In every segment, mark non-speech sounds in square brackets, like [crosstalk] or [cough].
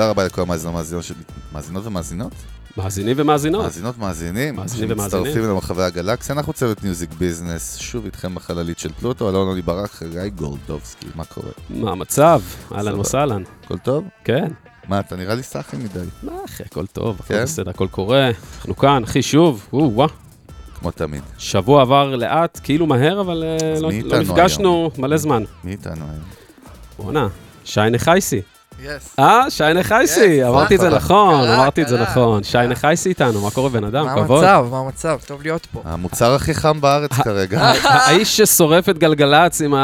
תודה רבה לכל המאזינות ומאזינות ש- מאזינות ומאזינות? מאזינים ומאזינות. מאזינות, מאזינים, מאזינים ומאזינים. שמצטרפים אלינו ברחבי הגלקסיה. אנחנו צוות מיוזיק ביזנס, שוב איתכם בחללית של פלוטו, אלון עוני ברק, גיא גולדובסקי, מה קורה? מה המצב? אהלן. וסהלן. הכל טוב? כן. מה, אתה נראה לי סאחי מדי, מה אחי, הכל טוב, הכל כן? בסדר, הכל קורה. אנחנו כאן, אחי, שוב. וואו. כמו תמיד. שבוע עבר לאט, כאילו מהר, אבל אה, לא לא נפגשנו מלא זמן. מי איתנו היום? בואנה, שיינה חייסי. אה, שיינה חייסי, Yes, אמרתי את זה. נכון, אמרתי את זה. נכון. שיינה חייסי איתנו, מה קורה בן אדם? מה כבוד. המצב? מה המצב? טוב להיות פה. המוצר הכי חם בארץ כרגע. האיש ששורף את גלגלצ עם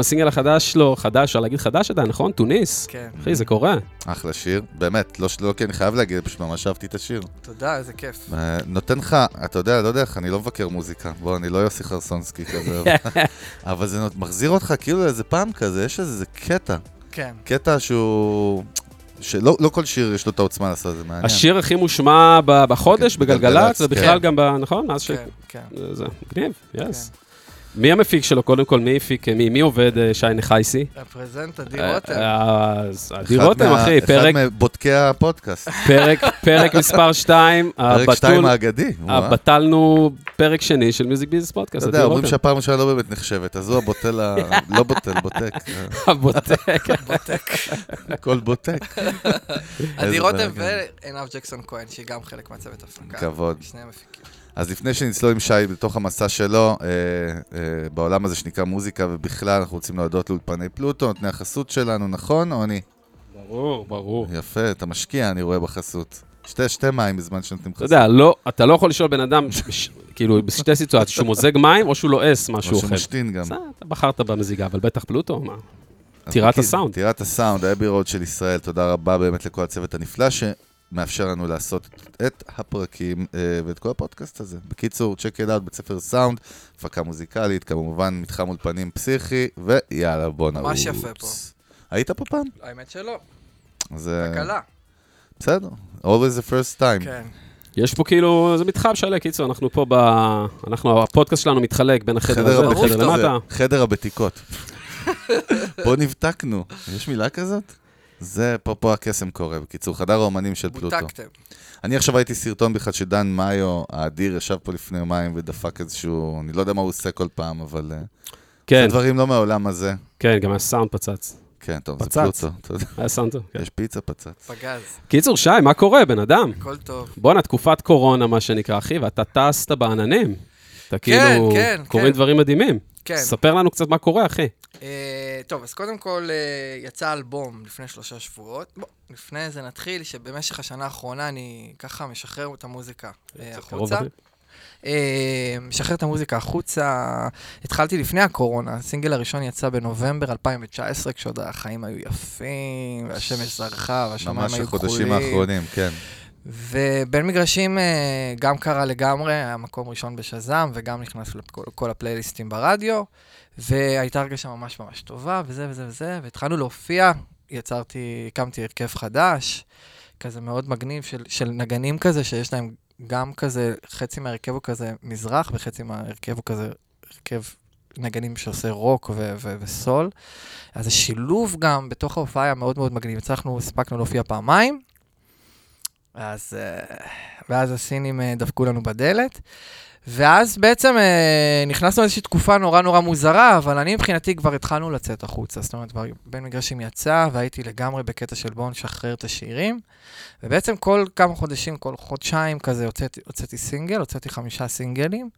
הסינגל החדש שלו, חדש, אפשר להגיד חדש עדיין, נכון? תוניס. כן. אחי, זה קורה. אחלה שיר, באמת, לא לא כי אני חייב להגיד, פשוט ממש אהבתי את השיר. תודה, איזה כיף. אה, נותן לך, אתה יודע, לא יודע איך, אני לא מבקר מוזיקה. בוא, אני לא יוסי חרסונסקי כזה. אבל [laughs] זה מחזיר אותך כאילו לאיזה פעם כזה, יש איזה קטע. כן. קטע שהוא... שלא לא כל שיר יש לו את העוצמה לעשות את זה, מעניין. השיר הכי מושמע ב- בחודש כן, בגלגלצ, ובכלל כן. גם ב... נכון? מאז ש... כן, כן. זה מגניב, יס. מי המפיק שלו? קודם כל, מי הפיק, מי מי עובד אה, שיינה חייסי? רפרזנט אדיר אה, רותם. אדיר רותם, מה- אחי, פרק- אחד מבודקי הפודקאסט. פרק- פרק מספר 2, [laughs] פרק שתיים האגדי. וואה. בטלנו פרק שני של מיוזיק ביזנס פודקאסט. אתה יודע, אומרים רותם. שהפעם הראשונה לא באמת נחשבת, אז הוא הבוטל ה... [laughs] לא בוטל, בוטק. הבוטק. [laughs] הכל בוטק. אדיר רותם. ועינב ג'קסון כהן, שהיא גם חלק מהצוות הפקה. כבוד. שניהם מפיקים. אז לפני שנצלול עם שי בתוך המסע שלו, אה, אה, בעולם הזה שנקרא מוזיקה ובכלל, אנחנו רוצים להודות לאולפני פלוטו, נותני החסות שלנו, נכון או אני? ברור, ברור. יפה, אתה משקיע, אני רואה בחסות. שתי, שתי מים בזמן שנותנים אתה חסות. יודע, לא, אתה לא יכול לשאול בן אדם, בש- כאילו, בשתי סיטואציות, שהוא מוזג מים או שהוא לועס מה שהוא או אוכל. שמשתין גם. אתה בחרת במזיגה, אבל בטח פלוטו, מה? טירת בקיצור, הסאונד. טירת הסאונד, ה Abbey Road של ישראל, תודה רבה באמת לכל הצוות הנפלא שמאפשר לנו לעשות את הפרקים אה, ואת כל הפודקאסט הזה. בקיצור, check it out, בית ספר סאונד, הפקה מוזיקלית, כמובן מתחם אולפנים פסיכי, ויאללה, בוא נרוץ. ממש יפה פה. היית פה פעם? האמת שלא, זה... תקלה. בסדר, always the first time. כן. יש פה כאילו, זה מתחם שלם, קיצור, אנחנו פה ב... אנחנו, הפודקאסט שלנו מתחלק בין החדר חדר הזה לחדר. למטה. חדר הבתיקות. פה [laughs] נבטקנו. יש מילה כזאת? זה, פה פה הקסם קורה. בקיצור, חדר האומנים של פלוטו. בוטקתם. אני עכשיו ראיתי סרטון בכלל שדן מאיו, האדיר, ישב פה לפני יומיים ודפק איזשהו, אני לא יודע מה הוא עושה כל פעם, אבל... אה, כן, זה דברים לא מהעולם הזה. כן, גם היה סאונד פצץ. כן, טוב, זה פצץ. פלוטו. אתה יודע, היה סאונד טוב. כן. יש פיצה פצץ. פגז. קיצור, שי, מה קורה, בן אדם? הכל טוב. בואנה, תקופת קורונה, מה שנקרא, אחי, ואתה טסת בעננים. אתה כן, כאילו, כן, קורים כן. דברים מדהימים. כן. ספר לנו קצת מה קורה, אחי. אה, טוב, אז קודם כל אה, יצא אלבום לפני שלושה שבועות. בוא, לפני זה נתחיל, שבמשך השנה האחרונה אני ככה משחרר את המוזיקה אה, החוצה. אה, משחרר את המוזיקה החוצה. התחלתי לפני הקורונה, הסינגל הראשון יצא בנובמבר 2019, כשעוד החיים היו יפים, והשמש זרחה, והשמיים ממש היו כחולים. החודשים האחרונים, כן. ובין מגרשים אה, גם קרה לגמרי, היה מקום ראשון בשזם, וגם נכנס לכל כל הפלייליסטים ברדיו, והייתה הרגשה ממש ממש טובה, וזה וזה וזה, והתחלנו להופיע, יצרתי, הקמתי הרכב חדש, כזה מאוד מגניב של, של נגנים כזה, שיש להם גם כזה, חצי מההרכב הוא כזה מזרח, וחצי מההרכב הוא כזה הרכב נגנים שעושה רוק ו- ו- וסול. אז השילוב גם בתוך ההופעה היה מאוד מאוד מגניב. הצלחנו, הספקנו להופיע פעמיים. אז, אה, ואז הסינים אה, דפקו לנו בדלת. ואז בעצם אה, נכנסנו לאיזושהי תקופה נורא נורא מוזרה, אבל אני מבחינתי כבר התחלנו לצאת החוצה. זאת אומרת, כבר בין מגרשים יצא, והייתי לגמרי בקטע של בואו נשחרר את השירים. ובעצם כל כמה חודשים, כל חודשיים כזה, הוצאתי, הוצאתי סינגל, הוצאתי חמישה סינגלים.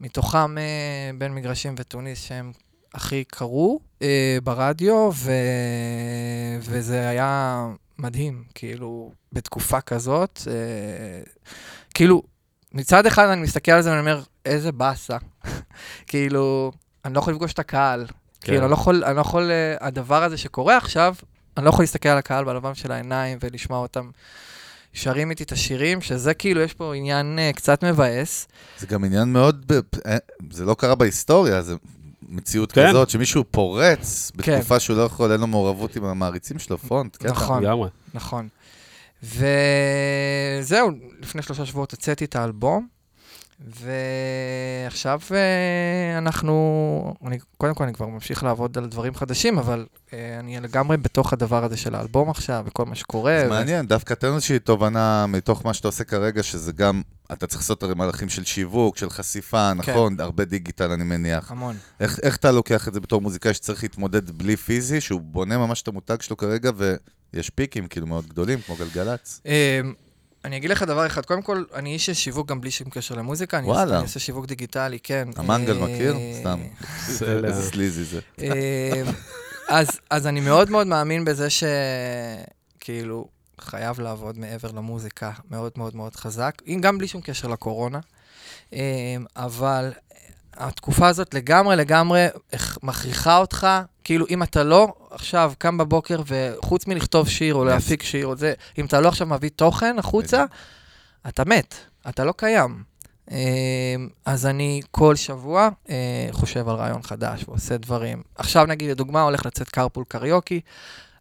מתוכם אה, בין מגרשים ותוניס שהם הכי קרו אה, ברדיו, ו... וזה היה מדהים, כאילו, בתקופה כזאת. אה, כאילו, מצד אחד אני מסתכל על זה ואני אומר, איזה באסה. [laughs] כאילו, אני לא יכול לפגוש את הקהל. כן. כאילו, אני לא יכול, אני לא יכול, אה, הדבר הזה שקורה עכשיו, אני לא יכול להסתכל על הקהל בלבן של העיניים ולשמוע אותם שרים איתי את השירים, שזה כאילו, יש פה עניין אה, קצת מבאס. זה גם עניין מאוד. אה, זה לא קרה בהיסטוריה, זה מציאות כן. כזאת, שמישהו פורץ כן. בתקופה שהוא לא יכול, אין לו מעורבות עם המעריצים שלו, פונט, קטע. נכון. לגמרי. נכון. וזהו, לפני שלושה שבועות הוצאתי את האלבום, ועכשיו אה, אנחנו, אני, קודם כל אני כבר ממשיך לעבוד על דברים חדשים, אבל אה, אני לגמרי בתוך הדבר הזה של האלבום עכשיו, וכל מה שקורה. זה ו- מעניין, דווקא תן איזושהי תובנה מתוך מה שאתה עושה כרגע, שזה גם, אתה צריך לעשות הרי מהלכים של שיווק, של חשיפה, כן. נכון? הרבה דיגיטל, אני מניח. המון. איך, איך אתה לוקח את זה בתור מוזיקאי שצריך להתמודד בלי פיזי, שהוא בונה ממש את המותג שלו כרגע, ויש פיקים כאילו מאוד גדולים, כמו גלגלצ? אני אגיד לך דבר אחד, קודם כל, אני איש של שיווק גם בלי שום קשר למוזיקה, אני וואלה. עושה- אני עושה שיווק דיגיטלי, כן. המנגל אה, מכיר? סתם. זה- איזה סליזי זה. אה, אז, אז אני מאוד מאוד מאמין בזה שכאילו חייב לעבוד מעבר למוזיקה מאוד מאוד מאוד חזק, גם בלי שום קשר לקורונה. אה, אבל התקופה הזאת לגמרי לגמרי מכריחה אותך, כאילו אם אתה לא עכשיו קם בבוקר וחוץ מלכתוב שיר או להפיק שיר או זה, אם אתה לא עכשיו מביא תוכן החוצה, אתה מת, אתה לא קיים. אה, אז אני כל שבוע אה, חושב על רעיון חדש ועושה דברים. עכשיו נגיד, לדוגמה, הולך לצאת קרפול קריוקי,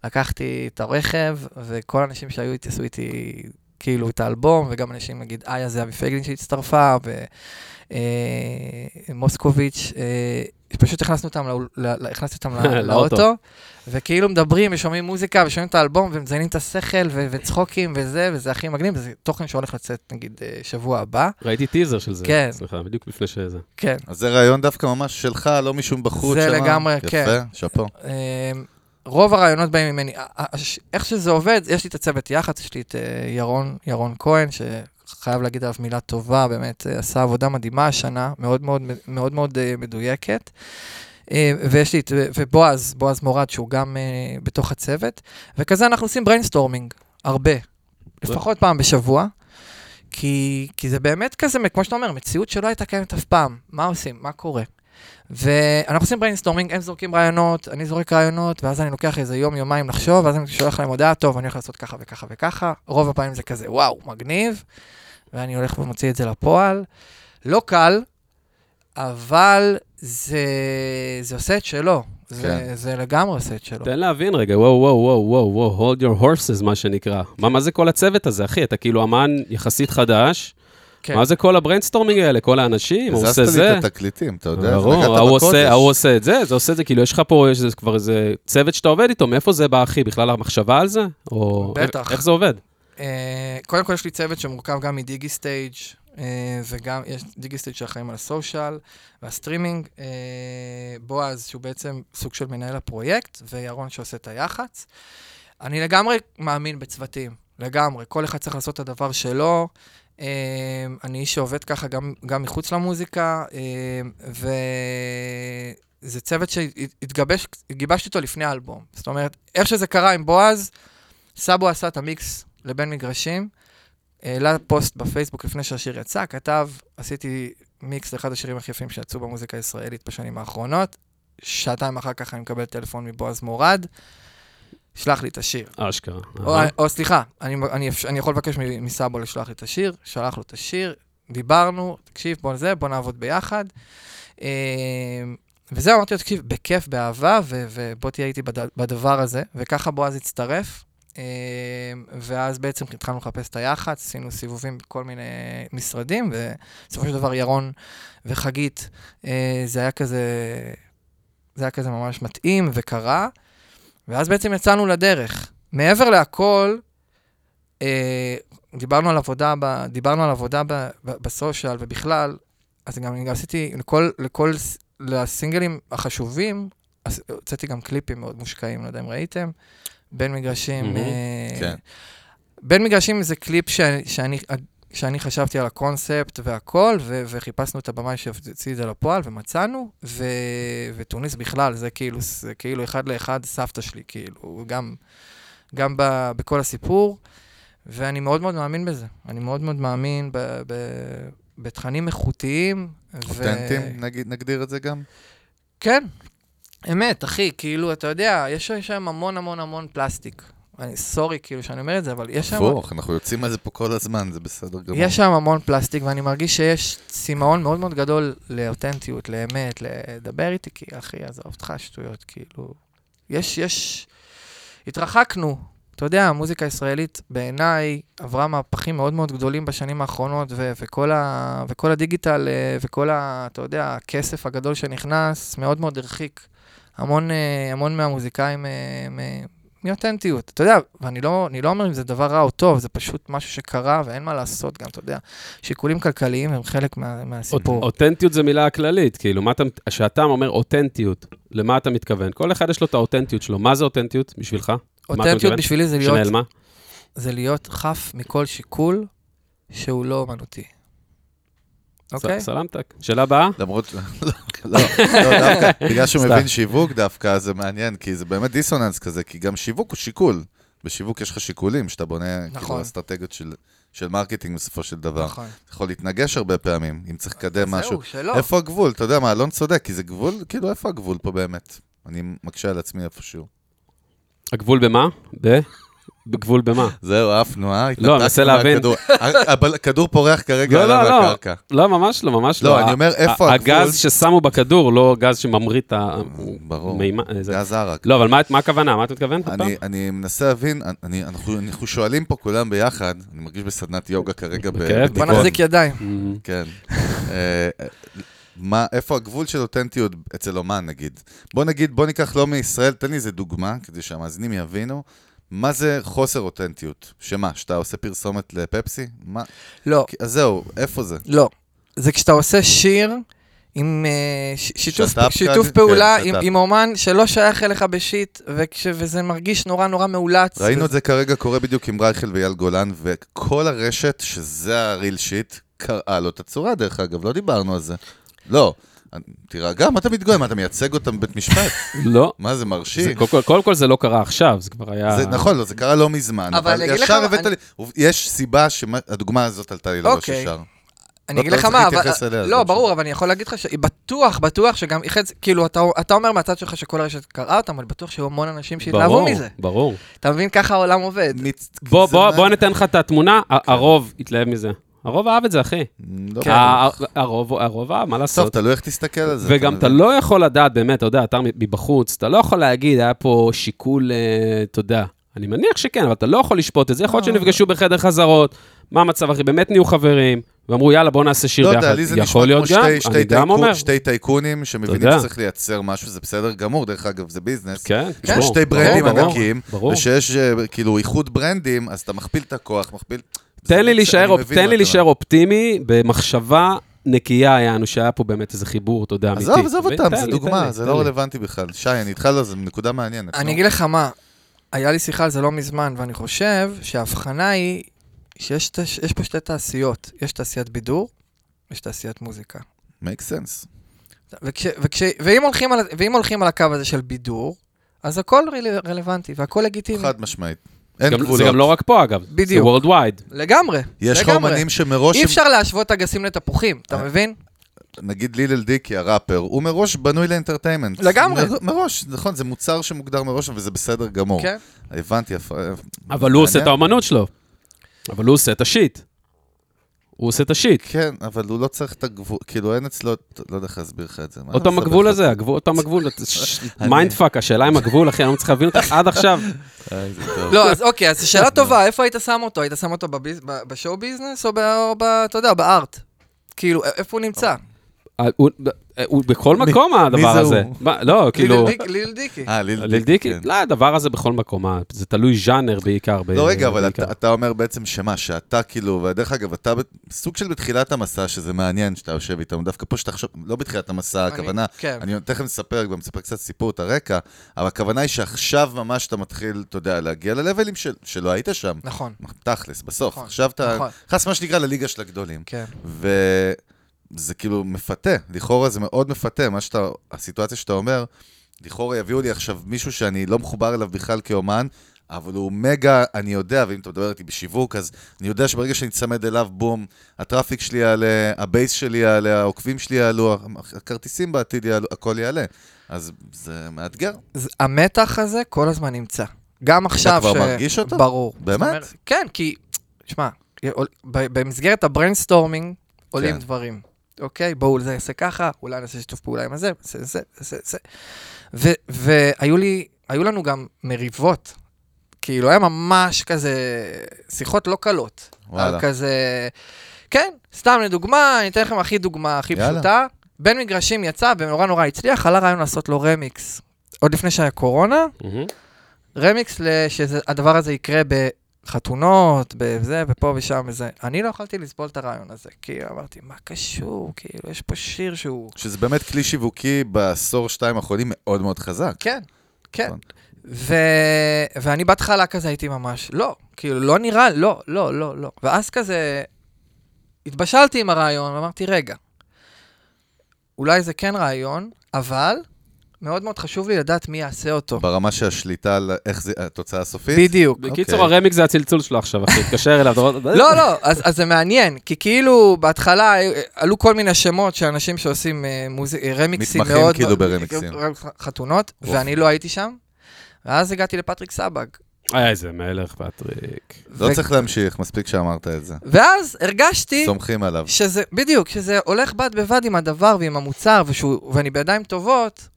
לקחתי את הרכב, וכל האנשים שהיו איתי עשו איתי כאילו את האלבום, וגם אנשים, נגיד, איה זה אבי פייגלין שהצטרפה, ומוסקוביץ', אה, פשוט הכנסנו אותם, לאול- ל- ל- הכנסתי אותם [laughs] ל- לאוטו. וכאילו מדברים ושומעים מוזיקה ושומעים את האלבום ומזיינים את השכל ו- וצחוקים וזה, וזה הכי מגניב, וזה תוכן שהולך לצאת נגיד אה, שבוע הבא. ראיתי טיזר של זה. כן. סליחה, בדיוק לפני שזה. כן. אז זה רעיון דווקא ממש שלך, לא מישהו בחוץ זה שמה? לגמרי, כן. יפה, שאפו. אמ, רוב הרעיונות באים ממני. איך שזה עובד, יש לי את הצוות יח"צ, יש לי את אה, ירון, ירון כהן, שחייב להגיד עליו מילה טובה, באמת אה, עשה עבודה מדהימה השנה, מאוד מאוד, מאוד, מאוד אה, מדויקת. אה, ויש לי את, ובועז, בועז מורד, שהוא גם בתוך הצוות, וכזה אנחנו עושים brainstorming, הרבה, לפחות פעם בשבוע. כי, כי זה באמת כזה, כמו שאתה אומר, מציאות שלא הייתה קיימת אף פעם. מה עושים? מה קורה? ואנחנו עושים brainstorming, הם זורקים רעיונות, אני זורק רעיונות, ואז אני לוקח איזה יום, יומיים לחשוב, ואז אני שולח להם הודעה, טוב, אני הולך לעשות ככה וככה וככה. רוב הפעמים זה כזה, וואו, מגניב, ואני הולך ומוציא את זה לפועל. לא קל, אבל זה, זה עושה את שלו. זה, כן. זה לגמרי עושה את שלו. תן להבין רגע, וואו, וואו, וואו, וואו, וואו, hold your horses, מה שנקרא. מה, מה זה כל הצוות הזה, אחי? אתה כאילו אמן יחסית חדש. כן. מה זה כל ה brainstorming האלה? כל האנשים? הוא עושה הזזת זה? לי את התקליטים, אתה יודע? זה ברור, ההוא עושה- עושה את זה, זה עושה את זה, כאילו, יש לך פה, יש כבר איזה צוות שאתה עובד איתו, מאיפה זה בא, אחי? בכלל המחשבה על זה? או... בטח. איך זה עובד? אה, קודם כל יש לי צוות שמורכב גם מ Digi Stage אה, וגם יש Digi Stage שאחראים על ה social וה streaming, אה, בועז שהוא בעצם סוג של מנהל הפרויקט וירון שעושה את היח"צ. אני לגמרי מאמין בצוותים, לגמרי, כל אחד צריך לעשות את הדבר שלו. אה, אני איש שעובד ככה גם, גם מחוץ למוזיקה, אה, וזה צוות שהתגבש, גיבשתי אותו לפני האלבום. זאת אומרת, איך שזה קרה עם בועז, סאבו עשה את המיקס לבין מגרשים, העלה פוסט בפייסבוק לפני שהשיר יצא, כתב, עשיתי מיקס לאחד השירים הכי יפים שיצאו במוזיקה הישראלית בשנים האחרונות. שעתיים אחר כך אני מקבל טלפון מבועז מורד, שלח לי את השיר. אשכרה. או, אהה. או סליחה, אני, אני, אני יכול לבקש מ- מסאבו לשלוח לי את השיר, שלח לו את השיר, דיברנו, תקשיב, בוא זה, בוא נעבוד ביחד. אה, וזהו, אמרתי לו, תקשיב, בכיף, באהבה, ו- ובוא תהיה איתי בד- בדבר הזה. וככה בועז הצטרף, אה, ואז בעצם התחלנו לחפש את היח"צ, עשינו סיבובים בכל מיני משרדים, ובסופו של דבר ירון וחגית, אה, זה היה כזה, זה היה כזה ממש מתאים וקרה. ואז בעצם יצאנו לדרך. מעבר להכל, אה, דיברנו על עבודה, ב, דיברנו על עבודה ב, ב, בסושיאל ובכלל, אז גם אני גם עשיתי לכל, לכל, לסינגלים החשובים, הוצאתי גם קליפים מאוד מושקעים, לא יודע אם ראיתם, בין מגרשים. מהמם. אה, כן. בין מגרשים זה קליפ ש, שאני, שאני חשבתי על הקונספט והכל, ו, וחיפשנו את הבמאי שהוציא את זה לפועל, ומצאנו, ו, וטוניס בכלל, זה כאילו, זה כאילו אחד לאחד סבתא שלי, כאילו, גם, גם ב, בכל הסיפור, ואני מאוד מאוד מאמין בזה. אני מאוד מאוד מאמין ב, ב, בתכנים איכותיים. ו- אותנטיים, נגיד- נגדיר את זה גם? כן, אמת, אחי, כאילו, אתה יודע, יש שם המון המון המון פלסטיק. אני סורי כאילו שאני אומר את זה, אבל יש שם... הפוך, אנחנו יוצאים על זה פה כל הזמן, זה בסדר גמור. יש שם המון פלסטיק, ואני מרגיש שיש צימאון מאוד מאוד גדול לאותנטיות, לאמת, לדבר איתי, כי אחי, עזוב אותך שטויות, כאילו... יש, יש... התרחקנו. אתה יודע, המוזיקה הישראלית בעיניי עברה מהפכים מאוד מאוד גדולים בשנים האחרונות, ו- וכל, ה- וכל הדיגיטל אה, וכל, ה- אתה יודע, הכסף הגדול שנכנס מאוד מאוד הרחיק המון, אה, המון מהמוזיקאים אה, מאותנטיות. אתה יודע, ואני לא, לא אומר אם זה דבר רע או טוב, זה פשוט משהו שקרה ואין מה לעשות גם, אתה יודע. שיקולים כלכליים הם חלק מה, מהסיפור. אותנטיות זה מילה כללית, כאילו, מה אתה, כשאתה אומר אותנטיות, למה אתה מתכוון? כל אחד יש לו את האותנטיות שלו. מה זה אותנטיות בשבילך? אותנטיות? בשבילי זה להיות, שנעלמה? זה להיות חף מכל שיקול שהוא לא אומנותי. אוקיי? סלמתק. שאלה הבאה? למרות. [laughs] לא, לא, דווקא, [laughs] בגלל שהוא. מבין שיווק דווקא, זה מעניין, כי זה באמת דיסוננס כזה, כי גם שיווק הוא שיקול. בשיווק יש לך שיקולים, שאתה בונה כאילו נכון. אסטרטגיות של, של marketing בסופו של דבר. נכון. יכול להתנגש הרבה פעמים, אם צריך לקדם משהו. זהו, שלא. איפה הגבול? אתה יודע מה, אלון צודק, כי זה גבול, כאילו, איפה הגבול פה באמת? אני מקשה על עצמי איפשהו. הגבול במה? ב? בגבול במה? זהו, עפנו, אה? לא, אני מנסה להבין. אבל הכדור פורח כרגע לא, עליו לא, לא. לקרקע. לא, ממש לא, ממש לא. לא, אני אומר, איפה הגבול? הגז ששמו בכדור, לא גז שממריא את ה... ברור, מימה- זה- גז ערק. לא, אבל מה- מה הכוונה? מה אתה מתכוון? אני, אני מנסה להבין, אני, אנחנו, אנחנו שואלים פה כולם ביחד, אני מרגיש בסדנת יוגה כרגע ב- בכיף. בוא בדיכאון. נחזיק ידיים. כן. אה, מה, איפה הגבול של אותנטיות אצל אומן, נגיד? בוא נגיד, בוא ניקח לא מישראל, תן לי איזה דוגמה, כדי שהמאזינים יבינו. מה זה חוסר אותנטיות? שמה, שאתה עושה פרסומת לפפסי? מה? לא, אז זהו, איפה זה? לא. זה כשאתה עושה שיר עם אה, ש- שיתוף, שת"פ שיתוף כזה? פעולה כן, עם, שת"פ. עם אומן שלא שייך אליך בשיט, וכש, וזה מרגיש נורא נורא מאולץ. ראינו ו- את זה כרגע קורה בדיוק עם רייכל ואייל גולן, וכל הרשת, שזה הריל שיט, קראה לו את הצורה, דרך אגב, לא דיברנו על זה. לא, תירגע, מה אתה מתגואה? מה, אתה מייצג אותם בבית משפט? [laughs] לא. מה זה מרשים? קודם כל- זה לא קרה עכשיו, זה כבר היה... זה נכון, לא, זה קרה לא מזמן, אבל אבל אני אגיד ישר הבאת אני- לי, יש סיבה שהדוגמה הזאת עלתה לי לראש אוקיי. ישר. אני לא- אגיד לך מה, אבל... לא, ברור, אבל אני יכול להגיד לך שבטוח, בטוח שגם חצי, כאילו, אתה, אתה אומר מהצד שלך שכל הרשת קראה אותם, אבל בטוח שהיו המון אנשים שהתלהבו ברור, מזה. ברור. אתה מבין? ככה העולם עובד. בוא, בוא, בוא ניתן לך את התמונה, הרוב התלהב מזה. הרוב אהב את זה, אחי. לא כן. ה- ה- הרוב הרוב אהב, מה טוב, לעשות? תלוי איך תסתכל על זה. וגם אתה? לא יכול לדעת, באמת, אתה יודע, אתה מבחוץ, אתה לא יכול להגיד, היה פה שיקול, אה, אתה יודע. אני מניח שכן, אבל אתה לא יכול לשפוט את זה. יכול להיות לא. שנפגשו בחדר חזרות, מה המצב, אחי? באמת נהיו חברים, ואמרו, יאללה, בוא נעשה שיר לא ביחד. יודע, לי זה נשמע כמו שתי- שתי טייקו-. שתי טייקונים שמבינים. שצריך לייצר משהו, זה בסדר גמור, דרך אגב, זה ביזנס. כן, יש ברור, שתי ברנדים ענקיים. ושיש אה, כאילו איחוד ברנדים, אז אתה מכפיל את הכוח, מכפיל... תן לי זה- להישאר אני אופ-. אופטימי, במחשבה נקייה היה לנו, שהיה פה באמת איזה חיבור, אתה יודע, אמיתי. עזוב, עזוב אותם, תן דוגמה, זה לא. רלוונטי בכלל. שי, אני איתך על זה, זו נקודה מעניינת. אני. אגיד לך מה, היה לי שיחה על זה לא מזמן, ואני חושב שההבחנה היא שיש פה שתי תעשיות. יש תעשיית בידור, יש תעשיית מוזיקה. make sense. וכש, וכש, ואם, הולכים על, ואם הולכים על הקו הזה של בידור, אז הכל רל, רלוונטי והכל לגיטימי. חד משמעית. אין גם- גבולות. זה גם לא רק פה, אגב. בדיוק. זה worldwide. לגמרי, יש לך לגמרי. אומנים שמראש, אי הם- אפשר להשוות אגסים לתפוחים, אתה אה, מבין? נגיד לילל דיקי, הראפר, הוא מראש בנוי לאנטרטיימנט. לגמרי. מ- מראש, נכון, זה מוצר שמוגדר מראש, וזה בסדר גמור. כן. הבנתי, יפה. אבל הוא עושה את. האומנות שלו. אבל הוא עושה את השיט. הוא עושה את השיט. כן, אבל הוא לא צריך את הגבול, כאילו אין אצלו, לא יודע איך להסביר לך את זה. עוד פעם הגבול לך? הזה, הגבול- עוד פעם הגבול. [laughs] אני- mind fuck, השאלה אם הגבול, אחי, אני לא צריך להבין אותך עד עכשיו. [laughs] לא, אז אוקיי, אז שאלה [laughs] טובה, איפה היית שם אותו? היית שם אותו ב show business או. אתה יודע, ב art? כאילו, איפה הוא נמצא? אה, הוא- הוא בכל מקום מי הדבר זה הזה. לא, כאילו... Lil Dick- Lil Dicky. אה, Lil Dicky? כן. לא, הדבר הזה בכל מקום, מה, זה תלוי ז'אנר בעיקר. לא, רגע, אבל. אתה, אומר בעצם שמה, שאתה כאילו, ודרך אגב, אתה סוג של בתחילת המסע, שזה מעניין שאתה יושב איתם, דווקא פה שאתה חושב, לא בתחילת המסע, הכוונה, כן. אני תכף נספר, גם נספר קצת סיפור, את הרקע, אבל הכוונה היא שעכשיו ממש אתה מתחיל, אתה יודע, להגיע ל levelים של, שלא היית שם. נכון, תכלס, בסוף. נכון, עכשיו אתה נכון. נכנס, מה שנקרא, לליגה של הגדולים. כן. וזה כאילו מפתה, לכאורה זה מאוד מפתה, מה שאתה, הסיטואציה שאתה אומר, לכאורה יביאו לי עכשיו מישהו שאני לא מחובר אליו בכלל כאומן, אבל הוא מגה, אני יודע, ואם אתה מדבר איתי בשיווק, אז אני יודע שברגע שאני אצמד אליו, בום, ה traffic שלי יעלה, ה base שלי יעלה, העוקבים שלי יעלו, הכרטיסים בעתיד יעלו, הכל יעלה. אז זה מאתגר. המתח הזה כל הזמן נמצא. גם עכשיו... כבר מרגיש אותו? ברור. באמת? אומרת, כן, כי, תשמע, ב- במסגרת ה brainstorming עולים כן. דברים. אוקיי, בואו זה יעשה ככה, אולי נעשה שיתוף פעולה עם הזה, נעשה זה, נעשה זה. ו- והיו לי, היו לנו גם מריבות. כאילו, היה ממש כזה, שיחות לא קלות. וואלה. על כזה, כן, סתם לדוגמה, אני אתן לכם הכי דוגמה הכי יאללה. פשוטה. בין מגרשים יצא ונורא נורא הצליח, עלה רעיון לעשות לו רמיקס. עוד לפני שהיה קורונה, מהמם. רמיקס שהדבר הזה יקרה בחתונות, בזה ופה ושם וזה. אני לא יכולתי לסבול את הרעיון הזה, כי אמרתי, מה קשור? כאילו, יש פה שיר שהוא... שזה באמת כלי שיווקי בעשור שתיים האחרונים מאוד מאוד חזק. כן, כן. נכון. ו... ואני בהתחלה כזה הייתי ממש, לא, כאילו, לא נראה, לא, לא, לא, לא. ואז כזה, התבשלתי עם הרעיון, ואמרתי, רגע, אולי זה כן רעיון, אבל מאוד מאוד חשוב לי לדעת מי יעשה אותו. ברמה של השליטה על איך זה, התוצאה הסופית. בדיוק. בקיצור, אוקיי. הרמיקס זה הצלצול שלו עכשיו, אחי, [laughs] תתקשר אליו. רואה- לא, לא, אז, אז זה מעניין, כי כאילו בהתחלה אה, עלו כל מיני שמות של אנשים שעושים אה, מוז... אה, רמיקסים מתמחים מאוד... כאילו ברמיקסים. חתונות, אוף. ואני לא הייתי שם. ואז הגעתי לפטריק סבג. אה, איזה מלך, פטריק. לא ו- צריך להמשיך, מספיק שאמרת את זה. ואז הרגשתי סומכים עליו. שזה, בדיוק, שזה הולך בד בבד עם הדבר ועם המוצר, ושהוא, ואני בידיים טובות,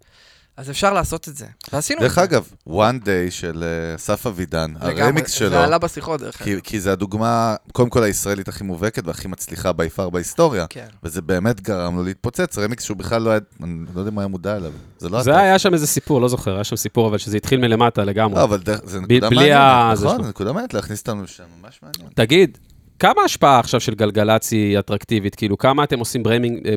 אז אפשר לעשות את זה. ועשינו את דרך זה. אגב, one day של אה, אסף אבידן, לגמרי. הרמיקס שלו, זה עלה בשיחות, דרך כי, אגב. כי זה הדוגמה, קודם כל הישראלית הכי מובהקת והכי מצליחה בי פאר בהיסטוריה. כן. וזה באמת גרם לו להתפוצץ, רמיקס שהוא בכלל לא היה, אני לא יודע אם הוא היה מודע אליו. זה לא זה אתה. היה שם איזה סיפור, לא זוכר, היה שם סיפור, אבל שזה התחיל מלמטה לגמרי. לא, אבל דרך- זה בלי נקודה מעניינת, ה- זה נכון? נקודה מעניינת להכניס אותנו לשם, ממש מעניין. תגיד, כמה השפעה עכשיו של גלגלצ היא אטרקטיבית? כאילו, כמה אתם עושים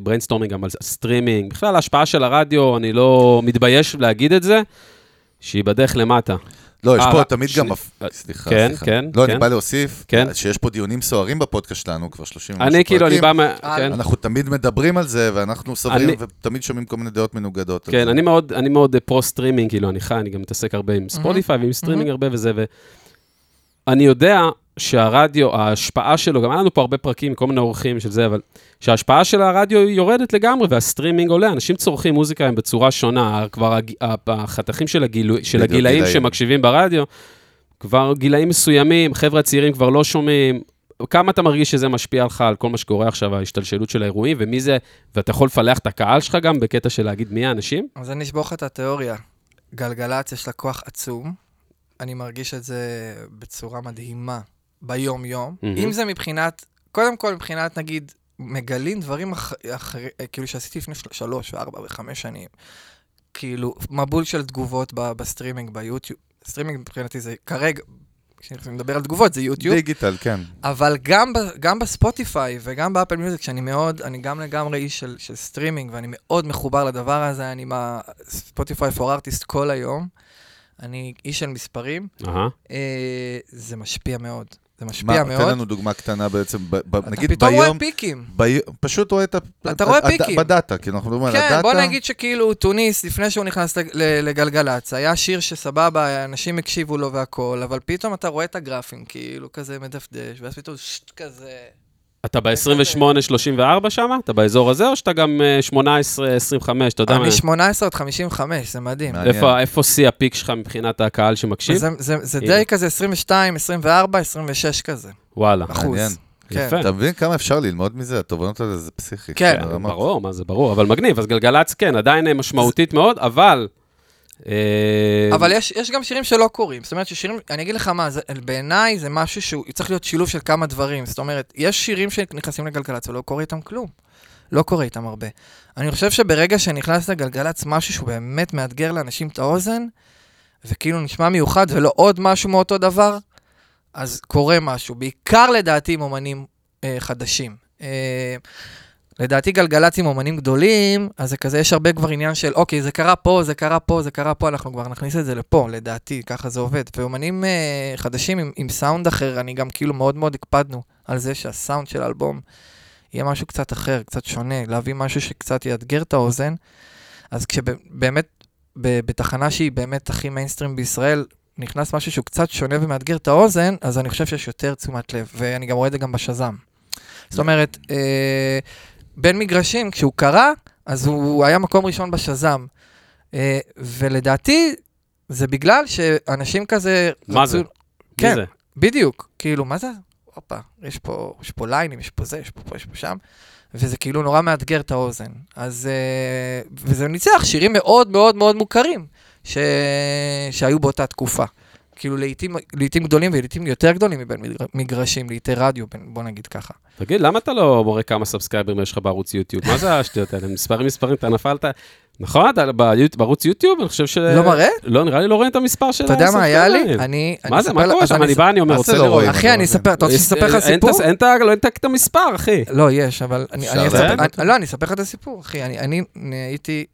brainstorming גם על סטרימינג? בכלל, ההשפעה של הרדיו, אני לא מתבייש להגיד את זה, שהיא בדרך למטה. לא, יש אה, פה רק- תמיד גם... מפ- סליחה, כן, סליחה. כן, לא, כן. אני בא להוסיף, כן. שיש פה דיונים סוערים בפודקאסט שלנו, כבר 30 ומשהו אני כאילו, אני פרקים. בא מה... אה, כן. אנחנו תמיד מדברים על זה, ואנחנו סוברים, ותמיד שומעים כל מיני דעות מנוגדות. כן. אני מאוד, אני מאוד pro-streaming, כאילו, אני חי, אני גם מתעסק הרבה עם Spotify ועם סטרימינג הרבה וזה, ואני יודע שהרדיו, ההשפעה שלו, גם היה לנו פה הרבה פרקים, כל מיני אורחים של זה, אבל שההשפעה של הרדיו היא יורדת לגמרי, והסטרימינג עולה, אנשים צורכים מוזיקה הם בצורה שונה, כבר הג- החתכים של, הגילו, של בדיוק, הגילאים גילאים. שמקשיבים ברדיו, כבר גילאים מסוימים, חבר'ה צעירים כבר לא שומעים. כמה אתה מרגיש שזה משפיע לך על כל מה שקורה עכשיו, ההשתלשלות של האירועים, ומי זה, ואתה יכול לפלח את הקהל שלך גם בקטע של להגיד מי האנשים? אז אני אשבור לך את התיאוריה. גלגלצ יש לה כוח עצום. אני מרגיש את זה בצורה מדהימה ביום-יום. מהמם. אם זה מבחינת, קודם כל מבחינת, נגיד, מגלים דברים אח- אחרים, כאילו שעשיתי לפני של- שלוש וארבע וחמש שנים. כאילו, מבול של תגובות ב- בסטרימינג, ביוטיוב. סטרימינג מבחינתי זה כרגע, כשאני מדבר על תגובות זה יוטיוב. דיגיטל, כן. אבל גם, ב, גם ב Spotify וגם ב Apple Music, שאני מאוד, אני גם לגמרי איש של, של סטרימינג, ואני מאוד מחובר לדבר הזה, אני עם ה Spotify for Artists כל היום. אני איש של מספרים. אה, זה משפיע מאוד. זה משפיע מה, מאוד. תן לנו דוגמה קטנה בעצם, ב, ב, אתה נגיד פתאום רואה ביום, פיקים. בי, פשוט רואה את ה... אתה רואה פיקים. בדאטה, כי אנחנו מדברים על הדאטה. כן, בוא נגיד שכאילו טוניס, לפני שהוא נכנס לגלגלצ, היה שיר שסבבה, אנשים הקשיבו לו והכל, אבל פתאום אתה רואה את הגרפים, כאילו כזה מדפדש, ואז פתאום שט כזה... אתה ב-28-34 שם? אתה באזור הזה, או שאתה גם אה, 18-25, אתה יודע מה? אני 18 עד 55, זה מדהים. איפה- שיא הפיק שלך מבחינת הקהל שמקשיב? זה, הנה. די כזה 22, 24, 26 כזה, וואלה. אחוז. כן. יפה. אתה מבין כמה אפשר ללמוד מזה? התובנות האלה זה פסיכי. כן. ברור, מה זה ברור, אבל מגניב. אז גלגלצ, כן, עדיין אה, משמעותית מאוד, אבל... אה, אבל יש, יש גם שירים שלא קורים. זאת אומרת ששירים, אני אגיד לך מה, בעיניי זה משהו שהוא צריך להיות שילוב של כמה דברים. זאת אומרת, יש שירים שנכנסים לגלגלצ ולא קורה איתם כלום. לא קורה איתם הרבה. אני חושב שברגע שנכנס לגלגלצ משהו שהוא באמת מאתגר לאנשים את האוזן, וכאילו נשמע מיוחד ולא עוד משהו מאותו דבר, אז קורה משהו. בעיקר לדעתי עם אומנים אה, חדשים. אה, לדעתי גלגלצ עם אומנים גדולים, אז זה כזה, יש הרבה כבר עניין של, אוקיי, זה קרה פה, זה קרה פה, זה קרה פה, אנחנו כבר נכניס את זה לפה, לדעתי, ככה זה עובד. ואומנים אה, חדשים עם, עם סאונד אחר, אני גם כאילו מאוד מאוד הקפדנו על זה שהסאונד של האלבום יהיה משהו קצת אחר, קצת שונה, להביא משהו שקצת יאתגר את האוזן. אז כשבאמת, בתחנה שהיא באמת הכי מיינסטרים בישראל, נכנס משהו שהוא קצת שונה ומאתגר את האוזן, אז אני חושב שיש יותר תשומת לב, ואני גם רואה את זה גם בשזם. זאת אומרת, אה, בין מגרשים, כשהוא קרה, אז הוא היה מקום ראשון בשזם. אה, ולדעתי, זה בגלל שאנשים כזה... מה זה? רצו- מי כן, זה? בדיוק. כאילו, מה זה? הופה, יש פה, יש פה ליינים, יש פה זה, יש פה פה, יש פה שם. וזה כאילו נורא מאתגר את האוזן. אז... אה, וזה ניצח שירים מאוד מאוד מאוד מוכרים ש... שהיו באותה תקופה. כאילו לעיתים, לעיתים גדולים ולעיתים יותר גדולים מבין מגר- מגרשים, לעיתי רדיו, בין- בוא נגיד ככה. תגיד, למה אתה לא מורה כמה סאבסקייברים יש לך בערוץ יוטיוב? מה זה השטויות האלה? מספרים, מספרים, אתה נפלת... נכון, אתה בערוץ יוטיוב, אני חושב ש... לא מראה? לא, נראה לי לא רואים את המספר של אתה יודע מה היה לי? אני... מה זה, מה קורה שם? אני בא, אני אומר, רוצה לא לראות. אחי, אני אספר, אתה רוצה לספר לך את סיפור? אין את ה- לא, המספר, אחי. לא, יש, אבל לא, אני אספר לך את הסיפור, אחי. אני, הייתי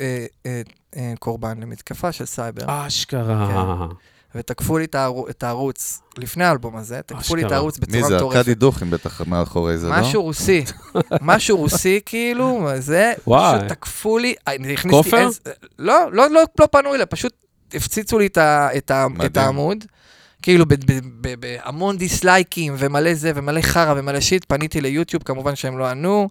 אה, אה, אה, קורבן למתקפה של סייבר, אשכרה. ותקפו לי את, הערו, את הערוץ לפני האלבום הזה, תקפו לי את. הערוץ מי בצורה זה? מטורפת. ארכדי דוכין בטח מאחורי זה, לא? משהו רוסי, [laughs] משהו רוסי כאילו, זה, וואי. פשוט תקפו לי, הכניסתי כופר? לא, לא, לא, לא פנו אליי, פשוט הפציצו לי את, העמוד. כאילו ב- ב- ב- בהמון דיסלייקים ומלא זה ומלא חרא ומלא שיט, פניתי ליוטיוב, כמובן שהם לא ענו.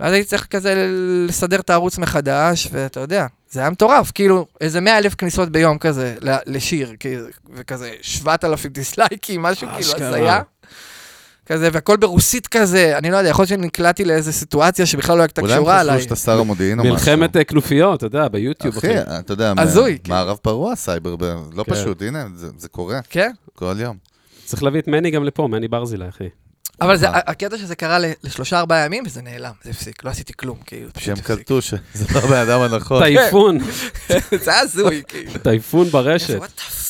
ואז הייתי צריך כזה לסדר את הערוץ מחדש, ואתה יודע, זה היה מטורף, כאילו, איזה 100 אלף כניסות ביום כזה ל- לשיר, כאילו, וכזה 7,000 דיסלייקים, משהו כאילו אשכרה. הזיה. כזה, והכל ברוסית כזה, אני לא יודע, יכול להיות שנקלעתי לאיזה סיטואציה שבכלל לא הייתה אולי הם קשורה חשבו עליי. שאתה שר המודיעין או משהו. מלחמת אה, כנופיות, אתה יודע, ביוטיוב. אחי, אתה יודע, הזוי, מ- מערב פרוע סייבר, ב- לא כן. פשוט, הנה, זה- זה קורה כן? כל יום. צריך להביא את מני גם לפה, מני ברזילי, אחי. אבל זה, אה. הקטע שזה קרה ל- לשלושה ארבעה ימים, וזה נעלם, זה הפסיק, לא עשיתי כלום, כאילו, שהם פשוט הפסיק. קלטו שזה לא הבן אדם הנכון. טייפון, [laughs] זה הזוי, כאילו. טייפון ברשת.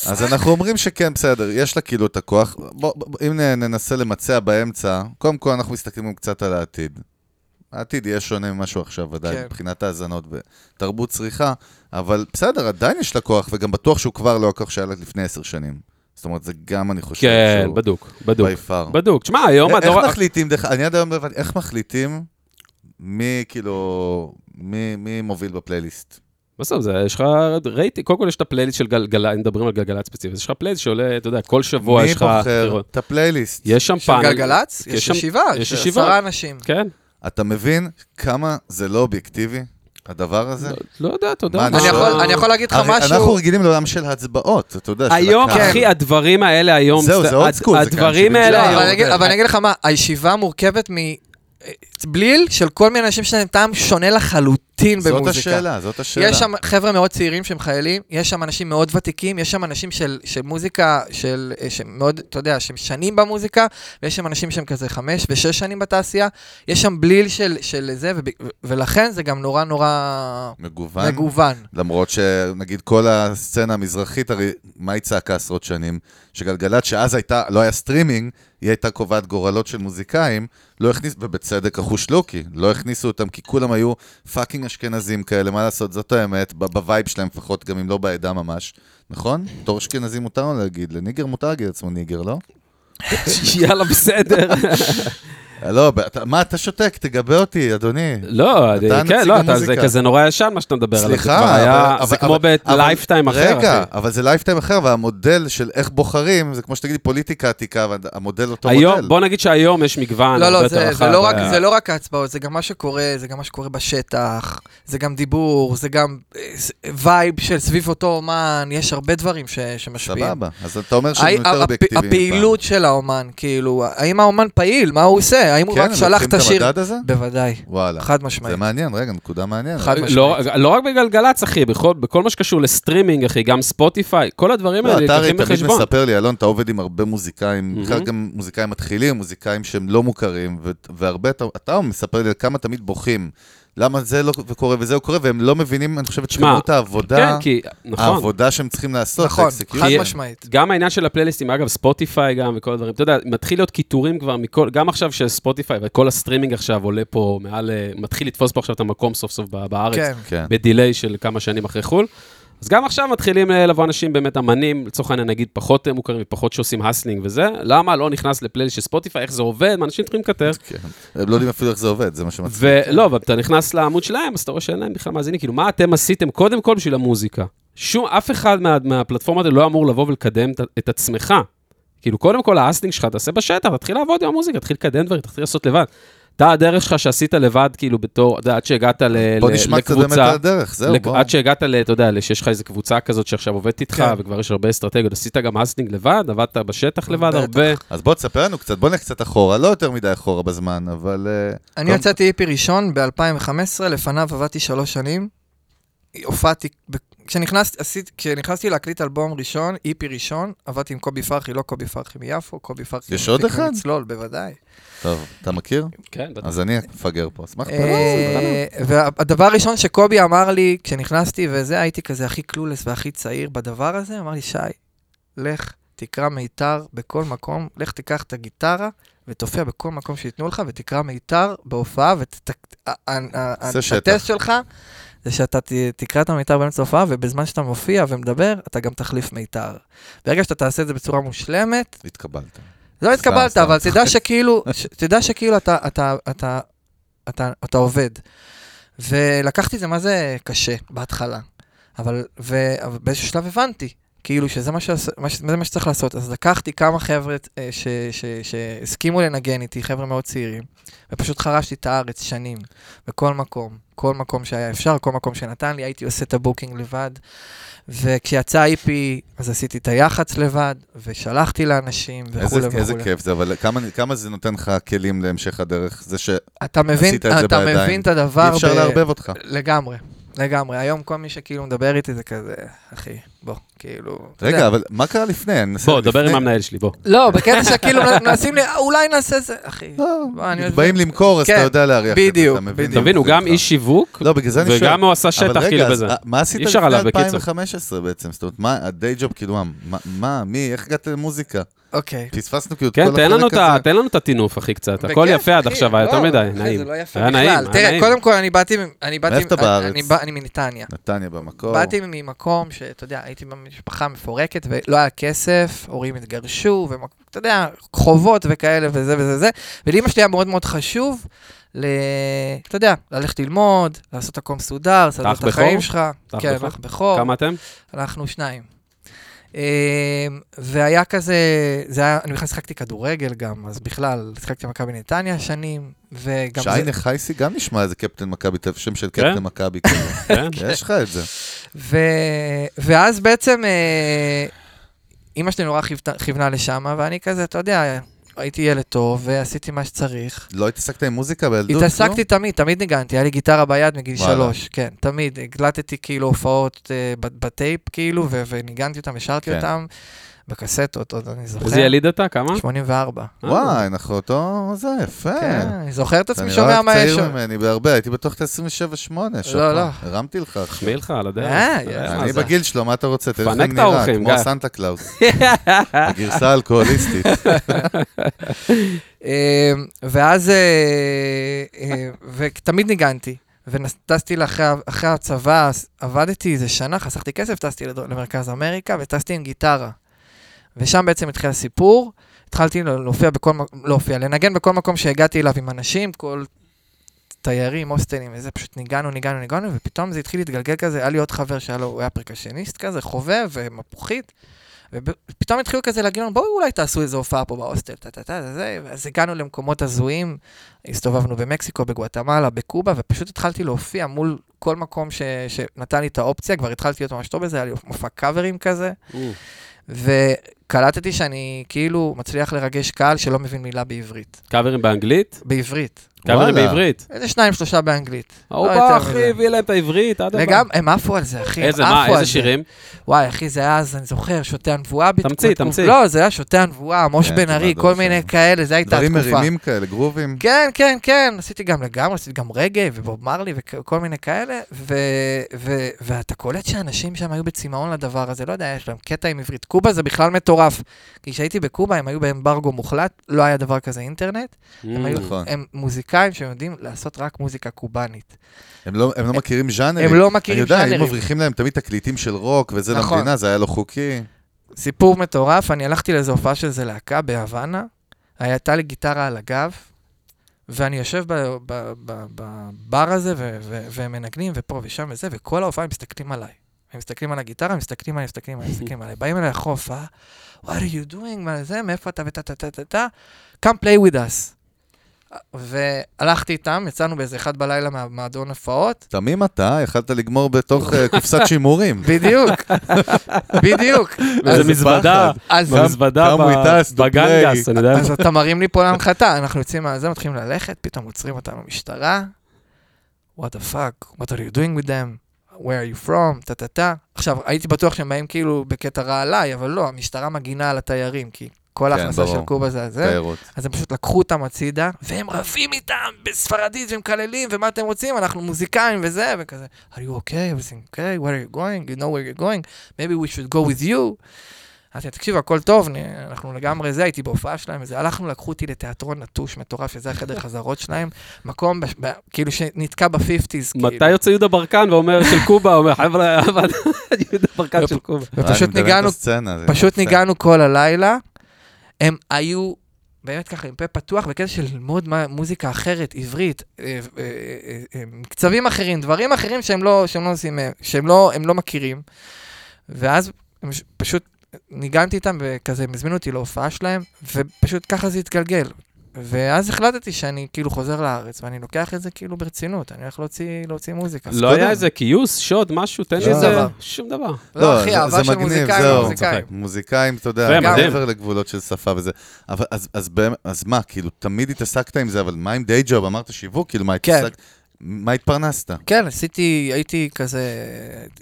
אז אנחנו אומרים שכן, בסדר, יש לה כאילו את הכוח. בוא, אם ננסה למצע באמצע, קודם כל אנחנו מסתכלים קצת על העתיד. העתיד יהיה שונה ממה שהוא עכשיו, ודאי, כן. מבחינת האזנות ותרבות צריכה, אבל בסדר, עדיין יש לה כוח, וגם בטוח שהוא כבר לא הכוח שהיה לה לפני עשר שנים. זאת אומרת, זה גם, אני חושב, כן, שהוא בדוק, בדוק. by far. בדוק. תשמע, היום איך הדור... מחליטים, דרך- אני עד היום לא הבנתי, איך מחליטים מי כאילו, מי מי מוביל בפלייליסט? בסוף זה, יש לך רייטינג, קודם כל יש את הפלייליסט של גלגלצ, מדברים על גלגלצ ספציפית, יש לך פלייליסט שעולה, אתה יודע, כל שבוע מי יש לך... בוחר בחירות. את הפלייליסט? יש שם של פאנל. גלגלצ? יש שם- ישיבה, יש יש ישיבה. עשרה אנשים. כן. אתה מבין כמה זה לא אובייקטיבי, הדבר הזה? לא- לא יודע, אתה יודע. אני יכול- אני יכול להגיד לך משהו... אנחנו רגילים לעולם של הצבעות, אתה יודע, של היום, הקהל. אחי, הדברים האלה היום... זהו, זה school, זה הדברים האלה היום. אבל אני אגיד- היום... אבל אני אגיד לך מה, הישיבה מורכבת מ... בליל של כל מיני אנשים שלהם טעם שונה לחלוטין זאת במוזיקה. השאלה, זאת השאלה. יש שם חבר'ה מאוד צעירים שהם חיילים, יש שם אנשים מאוד ותיקים, יש שם אנשים של, של מוזיקה, של, אה, שמאוד, אתה יודע, שהם שנים במוזיקה, ויש שם אנשים שהם כזה חמש ושש שנים בתעשייה, יש שם בליל של, של זה, וב, ולכן זה גם נורא נורא מגוון. מגוון. למרות שנגיד כל הסצנה המזרחית, הרי מה היא צעקה עשרות שנים? שגלגלצ, שאז הייתה, לא היה סטרימינג, היא הייתה קובעת גורלות של מוזיקאים, לא הכניס, ובצדק אחוש לוקי, לא הכניסו אותם כי כולם היו fucking אשכנזים כאלה, מה לעשות, זאת האמת, ב vibe שלהם לפחות, גם אם לא בעדה ממש, נכון? בתור אשכנזי מותר לו להגיד, ל nigger מותר להגיד לעצמו nigger, לא? יאללה, בסדר. לא, מה, אתה שותק, תגבה אותי, אדוני. לא, אני- אתה כן, לא, זה. כזה נורא ישן מה שאתה מדבר עליו. סליחה, אבל- זה כמו ב lifetime אחר, רגע. אבל זה lifetime אחר, והמודל של איך בוחרים, זה כמו שתגידי פוליטיקה עתיקה, והמודל אותו היום, מודל. בוא נגיד שהיום יש מגוון לא, הרבה לא, יותר זה, רחב. לא רק, אה, זה לא רק ההצבעות, זה גם מה שקורה, זה גם מה שקורה בשטח, זה גם דיבור, זה גם אה, vibe של סביב אותו אומן, יש הרבה דברים שמשפיעים. סבבה, אז אתה אומר הי- יותר הפ- אובייקטיבי. הפעילות של האומן, כאילו, האם האומן פעיל? מה הוא עושה? האם הוא כן, רק הם שלח לוקחים את השיר? המדד הזה? בוודאי, וואלה. חד זה משמעית. מעניין, רגע, נקודה מעניינת. חד לא, משמעית. לא רק בגלגלצ, אחי, בכל, בכל מה שקשור לסטרימינג, אחי, גם ספוטיפיי, כל הדברים לא, האלה אתה הרי נלקחים תמיד בחשבון. מספר לי, אלון, אתה עובד עם הרבה מוזיקאים. בכלל גם מוזיקאים מתחילים, מוזיקאים שהם לא מוכרים, ו- והרבה, אתה- אתה מספר לי על כמה תמיד בוכים. למה זה לא קורה וזה קורה, והם לא מבינים, אני חושב, את תשמע, כמות העבודה, כן, כי, נכון. העבודה שהם צריכים לעשות, נכון. חד כי- משמעית. גם העניין של הפלייליסטים, אגב, ספוטיפיי גם וכל הדברים, אתה יודע, מתחיל להיות קיטורים כבר מכל, גם עכשיו שספוטיפיי וכל הסטרימינג עכשיו עולה פה מעל, אה, מתחיל לתפוס פה עכשיו את המקום סוף סוף בארץ, כן. כן. ב delay של כמה שנים אחרי חו"ל. אז גם עכשיו מתחילים אה, לבוא אנשים באמת אמנים, לצורך העניין נגיד פחות אה, מוכרים ופחות שעושים hustling וזה, למה לא נכנס לפלייליסט של ספוטיפיי, איך זה עובד, אנשים צריכים לקטר. כן. הם לא יודעים אפילו איך זה עובד, זה מה שמצחיק. ולא, ואתה נכנס לעמוד שלהם, אז אתה רואה שאין להם בכלל מאזינים, כאילו, מה אתם עשיתם קודם כל בשביל המוזיקה? שום, אף אחד מה, מהפלטפורמות האלה לא אמור לבוא ולקדם את, את עצמך. כאילו, קודם כל, ה hustling שלך, תעשה בשטח, תתחיל לעבוד עם המוזיקה, תתחיל לקדם דברים, תתחיל לעשות לבד. אתה, הדרך שלך שעשית לבד, כאילו, בתור, עד שהגעת ל- בוא ל- נשמע קצת באמת על לקבוצה, הדרך, זהו, לק- בוא. עד שהגעת, ל- אתה יודע, שיש לך איזה קבוצה כזאת שעכשיו עובדת איתך, כן. וכבר יש הרבה אסטרטגיות, עשית גם hustling לבד, עבדת בשטח לבד בטח. הרבה. אז בוא תספר לנו קצת, בוא נלך קצת אחורה, לא יותר מדי אחורה בזמן, אבל... אה, אני יצאתי איפי ראשון ב-2015, לפניו עבדתי שלוש שנים. הופעתי, כשנכנסתי, עשית, כשנכנסתי להקליט אלבום ראשון, איפי ראשון, עבדתי עם קובי פרחי, לא קובי פרחי מיפו, קובי פרחי. יש עוד אחד? מצלול, בוודאי. טוב, אתה מכיר? כן, בטח. אז אני מפגר פה, אשמח אה, והדבר הראשון שקובי אמר לי, כשנכנסתי וזה, הייתי כזה הכי קלולס והכי צעיר בדבר הזה, אמר לי, שי, לך, תקרא מיתר בכל מקום, לך תיקח את הגיטרה ותופיע בכל מקום שייתנו לך, ותקרא מיתר בהופעה. והטסט שלך זה שאתה ת- תקרא את המיתר באמצע ההופעה, ובזמן שאתה מופיע ומדבר, אתה גם תחליף מיתר. ברגע שאתה תעשה את זה בצורה מושלמת, התקבלת. לא התקבלת, סתם, אבל סתם. תדע שכאילו, ש- תדע שכאילו אתה, אתה, אתה, אתה, אתה עובד. ולקחתי את זה מה זה קשה בהתחלה. אבל, ו- אבל באיזשהו שלב הבנתי, כאילו שזה מה, שעש, מה, ש- מה שצריך לעשות. אז לקחתי כמה חבר'ה אה, ש- ש- שהסכימו לנגן איתי, חבר'ה מאוד צעירים, ופשוט חרשתי את הארץ שנים, בכל מקום, כל מקום שהיה אפשר, כל מקום שנתן לי, הייתי עושה את ה booking לבד. וכשיצא EP, אז עשיתי את היח"צ לבד, ושלחתי לאנשים וכולי איזה, וכולי. איזה כיף זה, אבל כמה, כמה זה נותן לך כלים להמשך הדרך? זה שאי אתה מבין, עשית את זה אתה בידיים. מבין את הדבר אפשר ב- לערבב אותך. לגמרי, לגמרי. היום כל מי שכאילו מדבר איתי זה כזה, אחי, בוא, כאילו... רגע. אבל מה קרה לפני? בוא, דבר עם המנהל שלי, בוא. לא, בקטע שכאילו מנסים לי, אולי נעשה זה, אחי. לא, באים למכור, אז כן, אתה יודע להריח את זה, בדיוק, אתה מבין? בדיוק. תבין, הוא גם. איש שיווק, לא. וגם הוא עשה שטח כאילו בזה. מה עשית לפני עליו, בקיצור. 2015 בעצם? זאת אומרת, מה, הדיי ג'וב, כאילו, מה, מה, מי, איך הגעת למוזיקה? אוקיי. פספסנו כאילו את כן, כל תן לנו, את החלק ה- הזה. תן לנו את הטינוף, אחי, קצת. הכל יפה עד עכשיו, היה יותר לא, מדי, נעים. זה לא יפה בכלל. תראה. קודם כל, אני באתי, אני באתי, מאיפה אתה בארץ? אני מנתניה. נתניה במקור. באתי ממקום שאתה יודע, הייתי במשפחה מפורקת ולא היה כסף, הורים התגרשו, ואתה יודע, חובות וכאלה וזה וזה זה, ולאמא שלי היה מאוד מאוד חשוב, ל... אתה יודע, ללכת ללמוד, לעשות הכל מסודר, לסדר את החיים? שלך. כן? אח בכור. כמה אתם? אנחנו שניים. אמ, והיה כזה, זה היה, אני בכלל שיחקתי כדורגל גם, אז בכלל, שיחקתי במכבי נתניה שנים, וגם שי זה... נחייסי גם נשמע איזה קפטן מכבי, שם של כן? קפטן מכבי כזה. [laughs] כן? יש לך את זה. ו... ואז בעצם אה, אימא שלי נורא כיוונה לשם, ואני כזה, אתה יודע, הייתי ילד טוב ועשיתי מה שצריך. לא התעסקת עם מוזיקה בילדות? התעסקתי תמיד, תמיד ניגנתי, היה לי גיטרה ביד מגיל וואלה. שלוש, כן, תמיד. הקלטתי כאילו הופעות אה, בטייפ, כאילו, ו- וניגנתי אותם, השארתי כן. אותם, בקסטות, עוד אני זוכר. איזה יליד אתה? כמה? 84. אה, וואי, אנחנו אותו, זה יפה. כן, אני זוכר את אתה עצמי שומע מה יש צעיר שם. ממני בהרבה, הייתי בטוח את ה-27-8. לא, לא. הרמתי לך. החמיא לך על הדרך. אה, אתה אני. בגיל שלו, מה אתה רוצה? תראה איך נראה, כמו. סנטה קלאוס. [laughs] הגרסה האלכוהוליסטית. [laughs] אה, ואז, אה, ותמיד ניגנתי. וטסתי אחרי הצבא, עבדתי איזה שנה, חסכתי כסף, טסתי למרכז אמריקה וטסתי עם גיטרה. ושם בעצם התחיל הסיפור. התחלתי להופיע בכל להופיע, לנגן בכל מקום שהגעתי אליו עם אנשים, כל תיירים, הוסטלים וזה, פשוט ניגענו, ניגענו, ניגענו, ופתאום זה התחיל להתגלגל כזה, היה לי עוד חבר שהיה לו, הוא היה פרקשניסט כזה, חובב ומפוחית, ופתאום התחילו כזה להגיד לנו, בואו אולי תעשו איזו הופעה פה בהוסטל, טה-טה-טה, זה, ואז הגענו למקומות הזויים, הסתובבנו במקסיקו, בגואטמלה, בקובה, ופשוט התחלתי להופיע מול כל מקום ש, שנתן לי את האופציה, כבר התחלתי להיות ממש טוב בזה, היה לי מופע קאברים כזה, אה, וקלטתי שאני כאילו מצליח לרגש קהל שלא מבין מילה בעברית. קאברים באנגלית? בעברית. קאברים וואלה. בעברית. איזה שניים, שלושה באנגלית. ההוא לא בא, אחי. הביא להם את העברית, עד הבא. וגם, הם עפו על זה, אחי. איזה, מה, איזה זה. שירים? וואי, אחי, זה היה אז, אני זוכר, שותי הנבואה. תמציא, תמציא. לא, זה היה שותי הנבואה, מוש כן, בן ארי, כל מיני. כאלה, זה הייתה דברים התקופה. מרימים כאלה, גרובים. כן, כן, כן, עשיתי גם לגמרי, עשיתי גם רגע ובוב מרלי וכל מיני כאלה, ו- ו- ואתה קולט שאנשים שם היו בצמאון לדבר הזה, לא יודע, יש להם קטע עם עברית. קובה זה בכלל מטורף, כי כשהייתי בקובה הם היו באמברגו מוחלט, לא היה דבר כזה אינטרנט, הם היו, נכון. הם מוזיקאים שיודעים לעשות רק מוזיקה קובאנית. הם לא הם לא מכירים ז'אנרים. הם לא אני מכירים יודע, אם ז'אנרים. מבריחים להם תמיד תקליטים של רוק וזה נכון. למדינה, זה היה לא חוקי. סיפור מטורף, אני הלכתי לאיזו הופעה של איזה להקה בהוואנה, הייתה לי גיטרה על הגב, ואני יושב בבר הזה, והם מנגנים, ופה ושם וזה, וכל ההופעה הם מסתכלים עליי. הם מסתכלים על הגיטרה, הם מסתכלים עליי, מסתכלים עליי, מסתכלים עליי. באים אליי אחרי הופעה, what are you doing, מה זה, מאיפה אתה וטה טה טה טה טה, come play with us. והלכתי איתם, יצאנו באיזה אחד בלילה מהמועדון הופעות. תמים אתה, יכלת לגמור בתוך אה, קופסת שימורים. [laughs] בדיוק, בדיוק. אז- מזוודה, to בגנגס, אני יודע. אז אתה מרים לי פה להנחתה, אנחנו יוצאים מהזה, מתחילים ללכת, פתאום עוצרים אותנו משטרה. what the fuck, what are you doing with them? where are you from? טה-טה-טה. עכשיו, הייתי בטוח שהם באים כאילו בקטע רע עליי, אבל לא, המשטרה מגינה על התיירים, כי כל כן, ההכנסה של. קובה זה זה. תיירות. אז הם פשוט לקחו אותם הצידה, והם רבים איתם בספרדית ומקללים, ומה אתם רוצים? אנחנו מוזיקאים וזה, וכזה, are you okay? everything okay? where are you going? you know where you're going? maybe we should go with you. אמרתי, תקשיב, הכל טוב, אנחנו לגמרי זה, הייתי בהופעה שלהם וזה. הלכנו, לקחו אותי לתיאטרון נטוש מטורף, שזה החדר [laughs] חזרות שלהם, מקום בש- ב- כאילו שנתקע בפיפטיז, כאילו. מתי יוצא יהודה ברקן ואומר של קובה, אומר חבר'ה, [laughs] יהודה ברקן של קובה. ופשוט ניגענו פשוט. ניגענו כל הלילה. הם היו באמת ככה עם פה פתוח, בקטע של ללמוד מוזיקה אחרת, עברית, אה, אה, אה, אה, מקצבים אחרים, דברים אחרים שהם לא, שהם לא עושים, שהם לא, הם לא מכירים. ואז הם פשוט ניגנתי איתם וכזה, הם הזמינו אותי להופעה שלהם, ופשוט ככה זה התגלגל. ואז החלטתי שאני כאילו חוזר לארץ, ואני לוקח את זה כאילו ברצינות, אני הולך להוציא, להוציא מוזיקה. לא היה איזה כיוס, שוד, משהו, תן לי שום איזה... דבר. שום דבר. לא, אחי, זה- אהבה זה של מגניב, מוזיקאים, זהו. מוזיקאים. מוזיקאים, אתה יודע. מעבר לגבולות של שפה וזה. אבל אז- אז באמת- אז מה, כאילו, תמיד התעסקת עם זה, אבל מה עם דיי ג'וב? אמרת שיווק, כאילו, מה כן. התעסקת? מה התפרנסת? כן, עשיתי, הייתי כזה,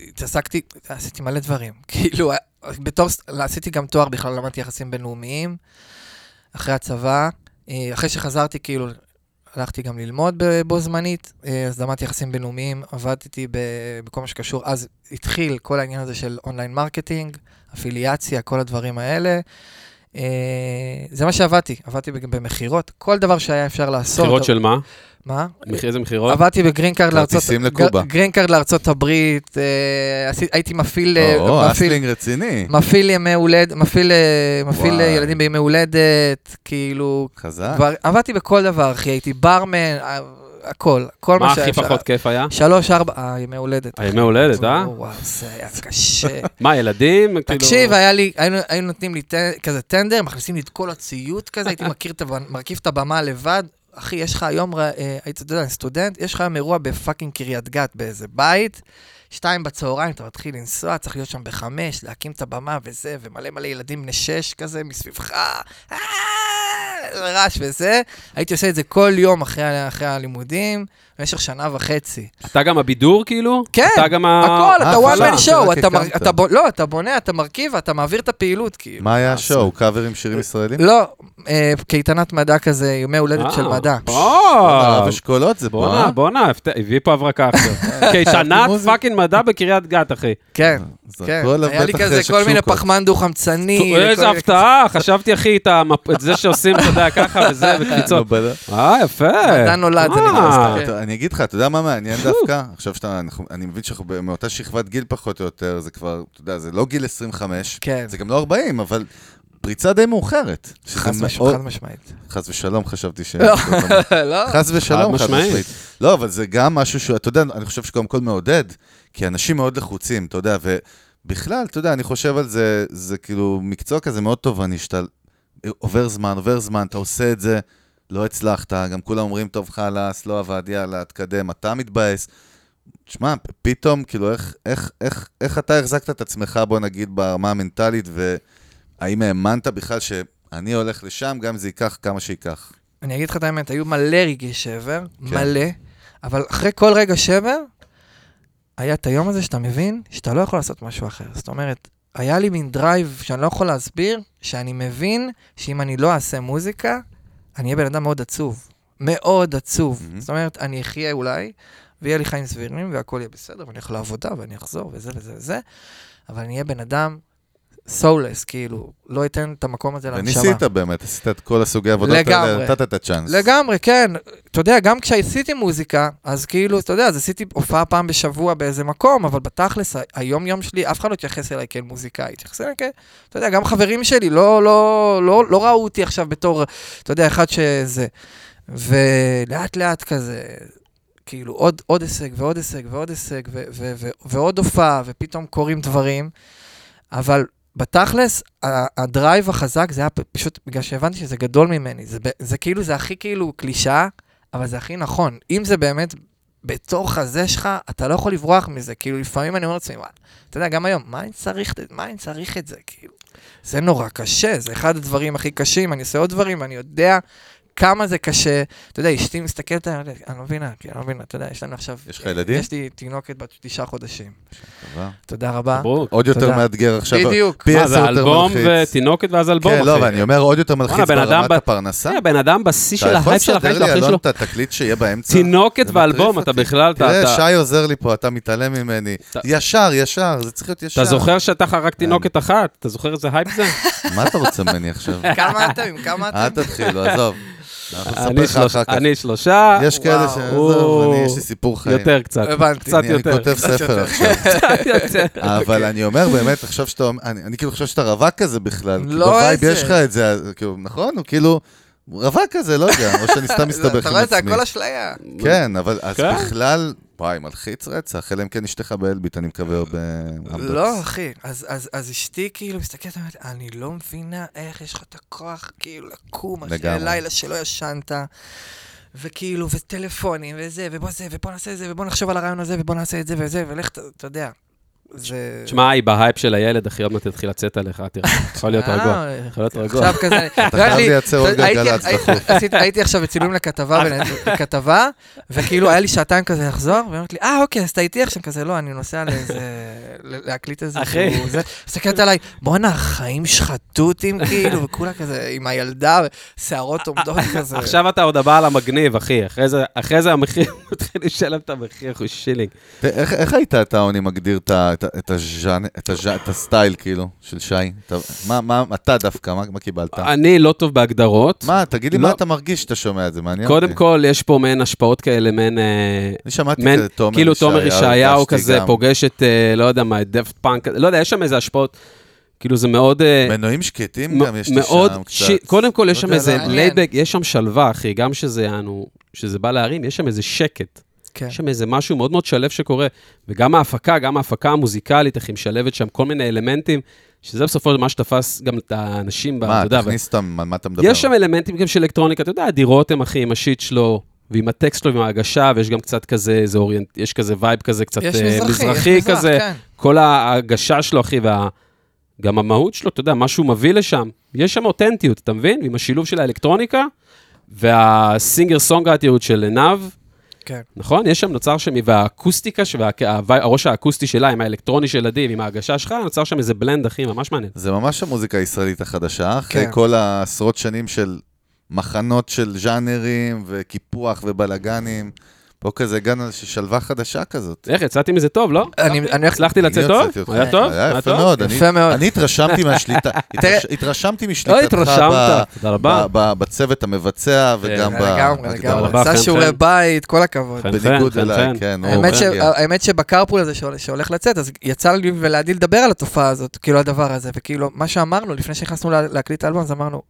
התעסקתי, עשיתי מלא דברים. [laughs] כאילו, בתור, עשיתי גם תואר בכלל, למדתי יחסים בינלאומיים, אחרי הצבא. אה, אחרי שחזרתי, כאילו, הלכתי גם ללמוד בו זמנית, אה, אז למדתי יחסים בינלאומיים, עבדתי בכל מה שקשור, אז התחיל כל העניין הזה של online marketing, אפיליאציה, כל הדברים האלה. אה, זה מה שעבדתי, עבדתי במכירות, כל דבר שהיה אפשר לעשות. מכירות של מה? מה? איזה מכירות? עבדתי ב green card לארצות... כרטיסים לקובה. gr- green card לארצות הברית, אה, הייתי מפעיל... אה, או, hustling רציני. מפעיל ימי הולדת, מפעיל, אה, ילדים בימי הולדת, כאילו... חזק. עבדתי בכל דבר, אחי, הייתי ברמן, הכל, כל מה מה שהיה הכי פחות כיף היה? שלוש, ארבע, אה, ימי הולדת. הימי הולדת, אה? וואו, זה היה קשה. [laughs] מה, ילדים? כאילו- תקשיב, היינו, נותנים לי כזה טנדר, מכניסים לי את כל הציוד כזה, הייתי מרכיב את הבמה לבד. אחי, יש לך היום, אה, היית, אתה יודע, סטודנט, יש לך היום אירוע ב fucking קריית גת באיזה בית, שתיים בצהריים, אתה מתחיל לנסוע, צריך להיות שם בחמש, להקים את הבמה וזה, ומלא מלא ילדים בני שש כזה מסביבך, אה, רעש וזה. הייתי עושה את זה כל יום אחרי הלימודים, במשך שנה וחצי. אתה גם הבידור, כאילו? כן, אתה גם ה... הכל, אתה אה, one man show, אתה, מר-. אתה, בו- לא, אתה בונה, אתה מרכיב, אתה מעביר את הפעילות, כאילו. מה היה ה show? קאברים שירים ישראלים? לא, אה, קייטנת מדע כזה, ימי הולדת של אה, מדע. הרב אשכולות זה אה? בואנה, הפת- הביא פה הברקה עכשיו. [laughs] קייטנת. fucking מדע בקריית גת, אחי. כן, כן. היה לי כזה כל מיני. פחמן דו-חמצני. איזה הפתעה, חשבתי, אחי, את זה שעושים, אתה יודע, ככה וזה, [laughs] וקפיצות. אה, יפה. מדע נולד, זה אה, נקרא. אני אגיד לך, אתה יודע מה מעניין דווקא? עכשיו שאתה, אני מבין שאנחנו מאותה שכבת גיל פחות או יותר, זה כבר, אתה יודע, זה לא גיל 25, כן, זה גם לא 40, אבל פריצה די מאוחרת. חד משמעית. חס ושלום, חשבתי ש... לא? [laughs] חס ושלום, חד חד משמעית. לא, אבל זה גם משהו שהוא, אתה יודע, אני חושב שקודם כל מעודד, כי אנשים מאוד לחוצים, אתה יודע, ובכלל, אתה יודע, אני חושב על זה, זה כאילו מקצוע כזה מאוד תובעני, שאתה עובר זמן, עובר זמן, אתה עושה את זה, לא הצלחת, גם כולם אומרים, טוב, חלאס, לא עבד, יאללה, תקדם, אתה מתבאס. תשמע, פתאום, כאילו, איך, איך, איך, איך אתה החזקת את עצמך, בוא נגיד, ברמה המנטלית, והאם האמנת בכלל שאני הולך לשם, גם אם זה ייקח כמה שייקח? אני אגיד לך את האמת, היו מלא רגעי שבר, כן. מלא, אבל אחרי כל רגע שבר, היה את היום הזה שאתה מבין שאתה לא יכול לעשות משהו אחר. זאת אומרת, היה לי מין drive שאני לא יכול להסביר, שאני מבין שאם אני לא אעשה מוזיקה, אני אהיה בן אדם מאוד עצוב. מאוד עצוב. מהמם. זאת אומרת, אני אחיה אולי, ויהיה לי חיים סבירים, והכל יהיה בסדר, ואני אלך לעבודה, ואני אחזור, וזה וזה וזה, אבל אני אהיה בן אדם soulless, כאילו, לא אתן את המקום הזה לנשמה. וניסית באמת, עשית את כל הסוגי העבודות האלה. נתת את הצ'אנס. לגמרי, כן. אתה יודע, גם כשעשיתי מוזיקה, אז כאילו, אתה יודע, אז עשיתי הופעה פעם בשבוע באיזה מקום, אבל בתכלס, היום-יום שלי, אף אחד לא התייחס אליי כאל מוזיקאי, התייחס אליי כ... אתה יודע, גם חברים שלי לא, לא, לא, לא ראו אותי עכשיו בתור, אתה יודע, אחד שזה. ולאט לאט כזה, כאילו, עוד, עוד הישג ועוד הישג ועוד הישג ו- ו- ו- ועוד הופעה, ופתאום קורים דברים, אבל בתכלס, הדרייב החזק זה היה פשוט בגלל שהבנתי שזה גדול ממני. זה, זה כאילו, זה הכי כאילו קלישאה, אבל זה הכי נכון. אם זה באמת בתור חזה שלך, אתה לא יכול לברוח מזה. כאילו, לפעמים אני אומר לעצמי, "וואלה, אתה יודע, גם היום, מה אני צריך, מה אני צריך את זה? כאילו, זה נורא קשה, זה אחד הדברים הכי קשים, אני עושה עוד דברים, ואני יודע כמה זה קשה. אתה יודע, אשתי מסתכלת, עליי, אני לא מבינה, אני לא מבינה, אתה יודע, יש לנו עכשיו... יש לך ילדים? יש לי תינוקת בת תשעה חודשים. תודה רבה. עוד יותר. מאתגר עכשיו. בדיוק. פי מה, עשר זה יותר אלבום מלחיץ. ותינוקת ואז אלבום, כן, לא, אחי. ואני אומר עוד יותר מלחיץ ברמת הפרנסה. תראה, בן אדם בשיא של אתה יכול ההייפ של החיים לסדר שלו, לי, אחי שלו. אלון, את התקליט שיהיה באמצע? תינוקת ואלבום, אתה. בכלל, אתה... תראה, אתה- שי עוזר לי פה, אתה מתעלם ממני. אתה- ישר, ישר, זה צריך להיות ישר. אתה זוכר שאתה לך רק תינוקת אחת? אתה זוכר איזה הייפ זה? מה אתה רוצה ממני עכשיו? כמה אתם? כמה אל אתם? תתחילו, עזוב. אנחנו נספר אני לך שלוש- אחר כך. אני שלושה, יש כאלה. ש... אני, יש לי סיפור חיים. יותר קצת. הבנתי. קצת אני אני יותר. כותב ספר עכשיו. [laughs] [laughs] יותר. אבל אני אומר באמת, עכשיו שאתה אומר, אני אני כאילו חושב שאתה רווק כזה בכלל. לא ב vibe איזה. יש לך את זה, כאילו, נכון? הוא כאילו, רווק כזה, לא יודע, או שאני סתם [laughs] מסתבך אתה עם רואה, זה עצמי. הכל אשליה. כן, אבל אז כן. בכלל, וואי, מלחיץ רצח, אלא אם כן אשתך באלביט, אני מקווה, באמדוקס. לא, אחי. אז- אז אז אשתי כאילו מסתכלת, אומרת, אני לא מבינה איך יש לך את הכוח כאילו לקום, אחרי. לילה שלא ישנת. וכאילו, וטלפונים, וזה, ובוא זה, ובוא נעשה את זה, ובוא נחשוב על הרעיון הזה, ובוא נעשה את זה וזה, ולך, אתה יודע. זה... תשמע, היא בהייפ של הילד, אחי, עוד מעט תתחיל לצאת עליך, תראה. יכול להיות רגוע. אה, יכול להיות רגוע. עכשיו כזה... אתה חייב לייצר עוד גלגלצ דחוף. הייתי עכשיו בצילום לכתבה, כתבה, וכאילו היה לי שעתיים כזה לחזור, והיא אומרת לי, אה, אוקיי, אז אתה איתי עכשיו כזה, לא, אני נוסע לאיזה... להקליט איזה... אחי. שהוא זה." מסתכלת עליי, בואנה, החיים שחטוטים, כאילו, וכולה כזה, עם הילדה, שערות עומדות כזה. עכשיו אתה עוד הבעל המגניב, אחי. אחרי זה- המחיר, [laughs] מתחיל לשלם את המחיר, אחי, שילינג. איך איך היית, אתה, עוני, מגדיר את ה- את את הז'אנ- את הסטייל, כאילו, של שי? אתה- מה- מה, אתה דווקא, מה מה קיבלת? אני לא טוב בהגדרות. מה, תגיד לי לא. מה אתה מרגיש שאתה שומע את זה, מעניין קודם אותי. כל, יש פה מעין השפעות כאלה, מעין... אה, אני שמעתי מעין- כזה תומר כאילו תומר ישעיהו כזה גם. פוגש את, אה, לא יודע מה, את דף פאנק, לא יודע, יש שם איזה השפעות, כאילו זה מאוד... אה, מנועים שקטים גם יש מאוד שם קצת. שי- קודם כל, יש לא שם איזה. מעניין. ליידבק, יש שם שלווה, אחי, גם שזה יענו, שזה בא להרים, יש שם איזה שקט. כן. יש שם איזה משהו מאוד מאוד שלב שקורה, וגם ההפקה, גם ההפקה המוזיקלית, איך היא משלבת שם כל מיני אלמנטים, שזה בסופו של דבר מה שתפס גם את האנשים, מה, אתה יודע, תכניס אותם, על מה אתה מדבר? יש שם אלמנטים גם של אלקטרוניקה, אתה יודע, הדירות הם, אחי, עם ה shit שלו, ועם הטקסט שלו, ועם ההגשה, ויש גם קצת כזה, איזה orient, יש כזה vibe כזה, קצת יש אה, מזרחי, יש מזרחי מזרח, כזה. כן. כל ההגשה שלו, אחי, וה... גם המהות שלו, אתה יודע, מה שהוא מביא לשם, יש שם אותנטיות, אתה מבין? עם השילוב של האלקטרוניקה, והסינגר סונגרטיות של עינב, כן. נכון? יש שם, נוצר שם, והאקוסטיקה, וה- הווי- הראש האקוסטי שלה, עם האלקטרוני של עדי, ועם ההגשה שלך, נוצר שם איזה בלנד, אחי, ממש מעניין. זה ממש המוזיקה הישראלית החדשה, אחרי כן. כל העשרות שנים של מחנות של ז'אנרים וקיפוח ובלאגנים. פה כזה הגענו לאיזושהי שלווה חדשה כזאת. איך, יצאתי מזה טוב, לא? אני. הצלחתי לצאת אני טוב? היה טוב? היה יפה טוב? מאוד. יפה מאוד. אני התרשמתי [laughs] מהשליטה, התרשמתי לא משליטתך התרשמת, ב- תודה רבה. ב- ב- בצוות המבצע וגם ב... לגמרי. לגמרי. עשה שיעורי. בית, כל הכבוד. בניגוד אליי. כן. הוא האמת, שב carpool הזה שהול- שהולך לצאת, אז יצא לי ולעדי לדבר על התופעה הזאת, כאילו הדבר הזה, וכאילו, מה שאמרנו לפני שנכנסנו לה- להקליט את האלבום, אז אמרנו,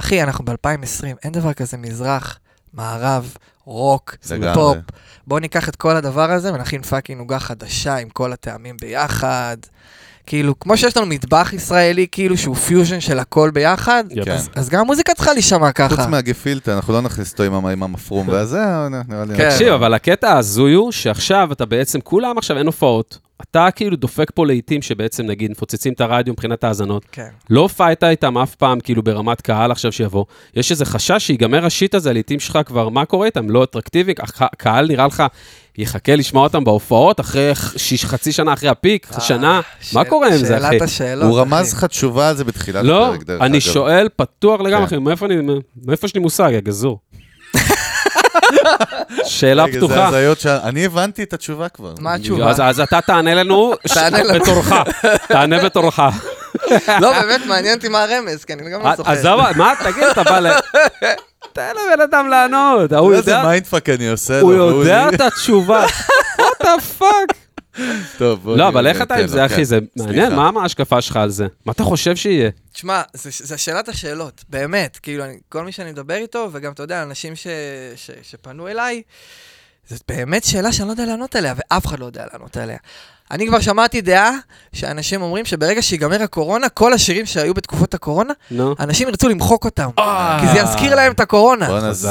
אחי, אנחנו ב-2020, אין דבר כזה מזרח, מערב, רוק. פופ. בואו ניקח את כל הדבר הזה ונכין fucking עוגה חדשה עם כל הטעמים ביחד. כאילו, כמו שיש לנו מטבח ישראלי, כאילו, שהוא פיוז'ן של הכל ביחד. כן. אז גם המוזיקה צריכה להישמע ככה. חוץ מהגפילטה, אנחנו לא נכניס אותו עם המ- עם המפרום והזה, נראה לי... כן. תקשיב, אבל הקטע ההזוי הוא שעכשיו אתה בעצם, כולם עכשיו אין הופעות. אתה כאילו דופק פה לעיתים שבעצם, נגיד, מפוצצים את הרדיו מבחינת האזנות. כן. לא הופעת איתם אף פעם, כאילו, ברמת קהל עכשיו שיבוא. יש איזה חשש שיגמר ה shit הזה, לעיתים שלך כבר, מה קורה איתם? לא אטרקטיבי? הקהל נראה לך יחכה לשמוע אותם בהופעות, אחרי שיש- חצי שנה אחרי הפיק, שנה? מה אה, ש- קורה עם זה, אחי? שאלת השאלות, הוא רמז. לך תשובה על זה בתחילת לא, הפרק, דרך אני אגב. שואל פתוח לגמרי, כן. אחי, מאיפה אני, מאיפה יש לי מושג, יא גזור? שאלה רגע, זה פתוחה. הזיות ש... אני הבנתי את התשובה כבר. מה התשובה? אז, אז אתה תענה לנו. בתורך, תענה בתורך. לא, באמת, מעניין אותי מה הרמז, כי אני גם לא זוכר. עזוב, מה, תגיד, אתה בא ל... תן לבן אדם לענות, הוא איזה יודע, mindfuck אני עושה הוא לו, והוא יודע את התשובה. [laughs] what the fuck? טוב, בוא לא. אבל איך אתה עם כן, זה. אחי? זה מעניין. מה ההשקפה שלך על זה? מה אתה חושב שיהיה? תשמע, זה, זה שאלת השאלות, באמת. כאילו, כל מי שאני מדבר איתו, וגם, אתה יודע, אנשים ש, ש, שפנו אליי, זאת באמת שאלה שאני לא יודע לענות עליה, ואף אחד לא יודע לענות עליה. אני כבר שמעתי דעה שאנשים אומרים שברגע שיגמר הקורונה, כל השירים שהיו בתקופות הקורונה, נו. אנשים ירצו למחוק אותם. אה. כי זה יזכיר להם את הקורונה. בואנה, זה-.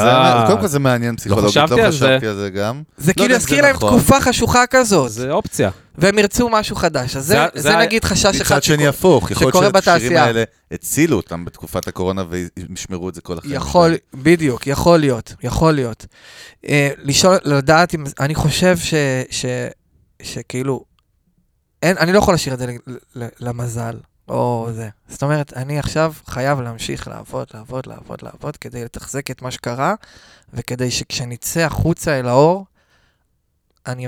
קודם כל זה מעניין פסיכולוגית, חשבתי לא על זה. חשבתי על זה גם. זה לא כאילו יזכיר זה להם נכון. תקופה חשוכה כזאת, זה אופציה. והם ירצו משהו חדש. אז זה- זה- זה זה- נגיד חשש אחד מצד שני שקורה. הפוך, יכול להיות שהשירים. האלה הצילו אותם בתקופת הקורונה וישמרו את זה כל החיים. יכול, בדיוק, יכול להיות, יכול להיות. אה, לשאול, לדעת אם, אני חושב ש, ש, שכאילו, אין, אני לא יכול להשאיר את זה למזל, או זה. זאת אומרת, אני עכשיו חייב להמשיך לעבוד, לעבוד, לעבוד, לעבוד, כדי לתחזק את מה שקרה, וכדי שכשנצא החוצה אל האור, אני